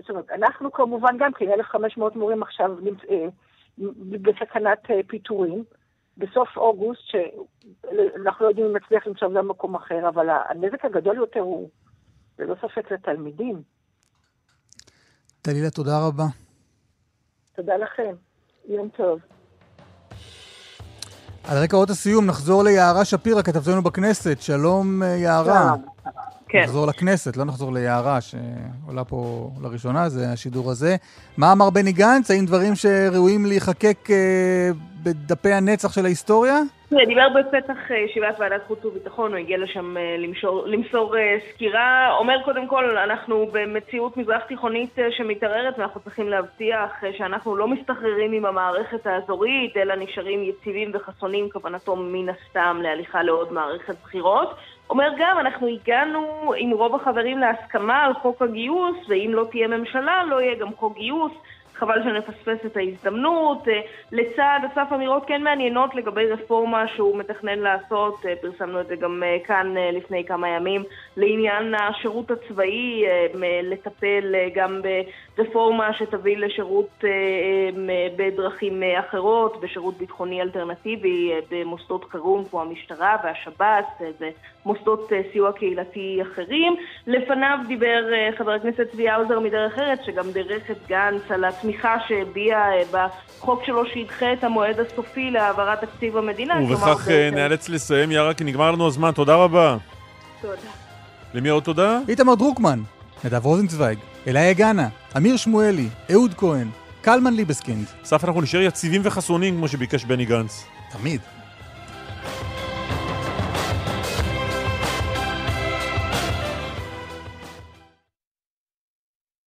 זאת אומרת, אנחנו כמובן גם כן, 1,500 מורים עכשיו נמצ... אה, בסכנת אה, פיטורים. בסוף אוגוסט, שאנחנו לא יודעים אם נצליח למצוא גם מקום אחר, אבל הנזק הגדול יותר הוא ללא ספק לתלמידים. טלילה, תודה רבה. תודה לכם. יום טוב. על רקע אות הסיום נחזור ליערה שפירא, כתבתנו בכנסת. שלום, אה, יערה. כן. נחזור לכנסת, לא נחזור ליערה שעולה פה לראשונה, זה השידור הזה. מה אמר בני גנץ? האם דברים שראויים להיחקק אה, בדפי הנצח של ההיסטוריה? תראה, דיבר בפתח אה, ישיבת ועדת חוץ וביטחון, הוא הגיע לשם אה, למסור, למסור אה, סקירה. אומר קודם כל, אנחנו במציאות מזרח תיכונית שמתערערת ואנחנו צריכים להבטיח שאנחנו לא מסתחררים עם המערכת האזורית, אלא נשארים יציבים וחסונים, כוונתו מן הסתם להליכה לעוד מערכת בחירות. אומר גם, אנחנו הגענו עם רוב החברים להסכמה על חוק הגיוס, ואם לא תהיה ממשלה, לא יהיה גם חוק גיוס. חבל שנפספס את ההזדמנות. אה, לצד אסף אמירות כן מעניינות לגבי רפורמה שהוא מתכנן לעשות, אה, פרסמנו את זה גם אה, כאן לפני כמה ימים, לעניין השירות הצבאי, אה, לטפל אה, גם ברפורמה שתביא לשירות אה, בדרכים אחרות, בשירות ביטחוני אלטרנטיבי, במוסדות חירום כמו המשטרה והשב"ס, ומוסדות סיוע קהילתי אחרים. לפניו דיבר חבר הכנסת צבי האוזר מדרך ארץ, שגם בירך את גנץ על התמיכה שהביע בחוק שלו שידחה את המועד הסופי להעברת תקציב המדינה. ובכך נאלץ לסיים, יערה, כי נגמר לנו הזמן. תודה רבה. תודה. למי עוד תודה? איתמר דרוקמן, נדב רוזנצוויג, אליה גאנה, אמיר שמואלי, אהוד כהן, קלמן ליבסקינד. אסף, אנחנו נשאר יציבים וחסונים כמו שביקש בני גנץ. תמיד.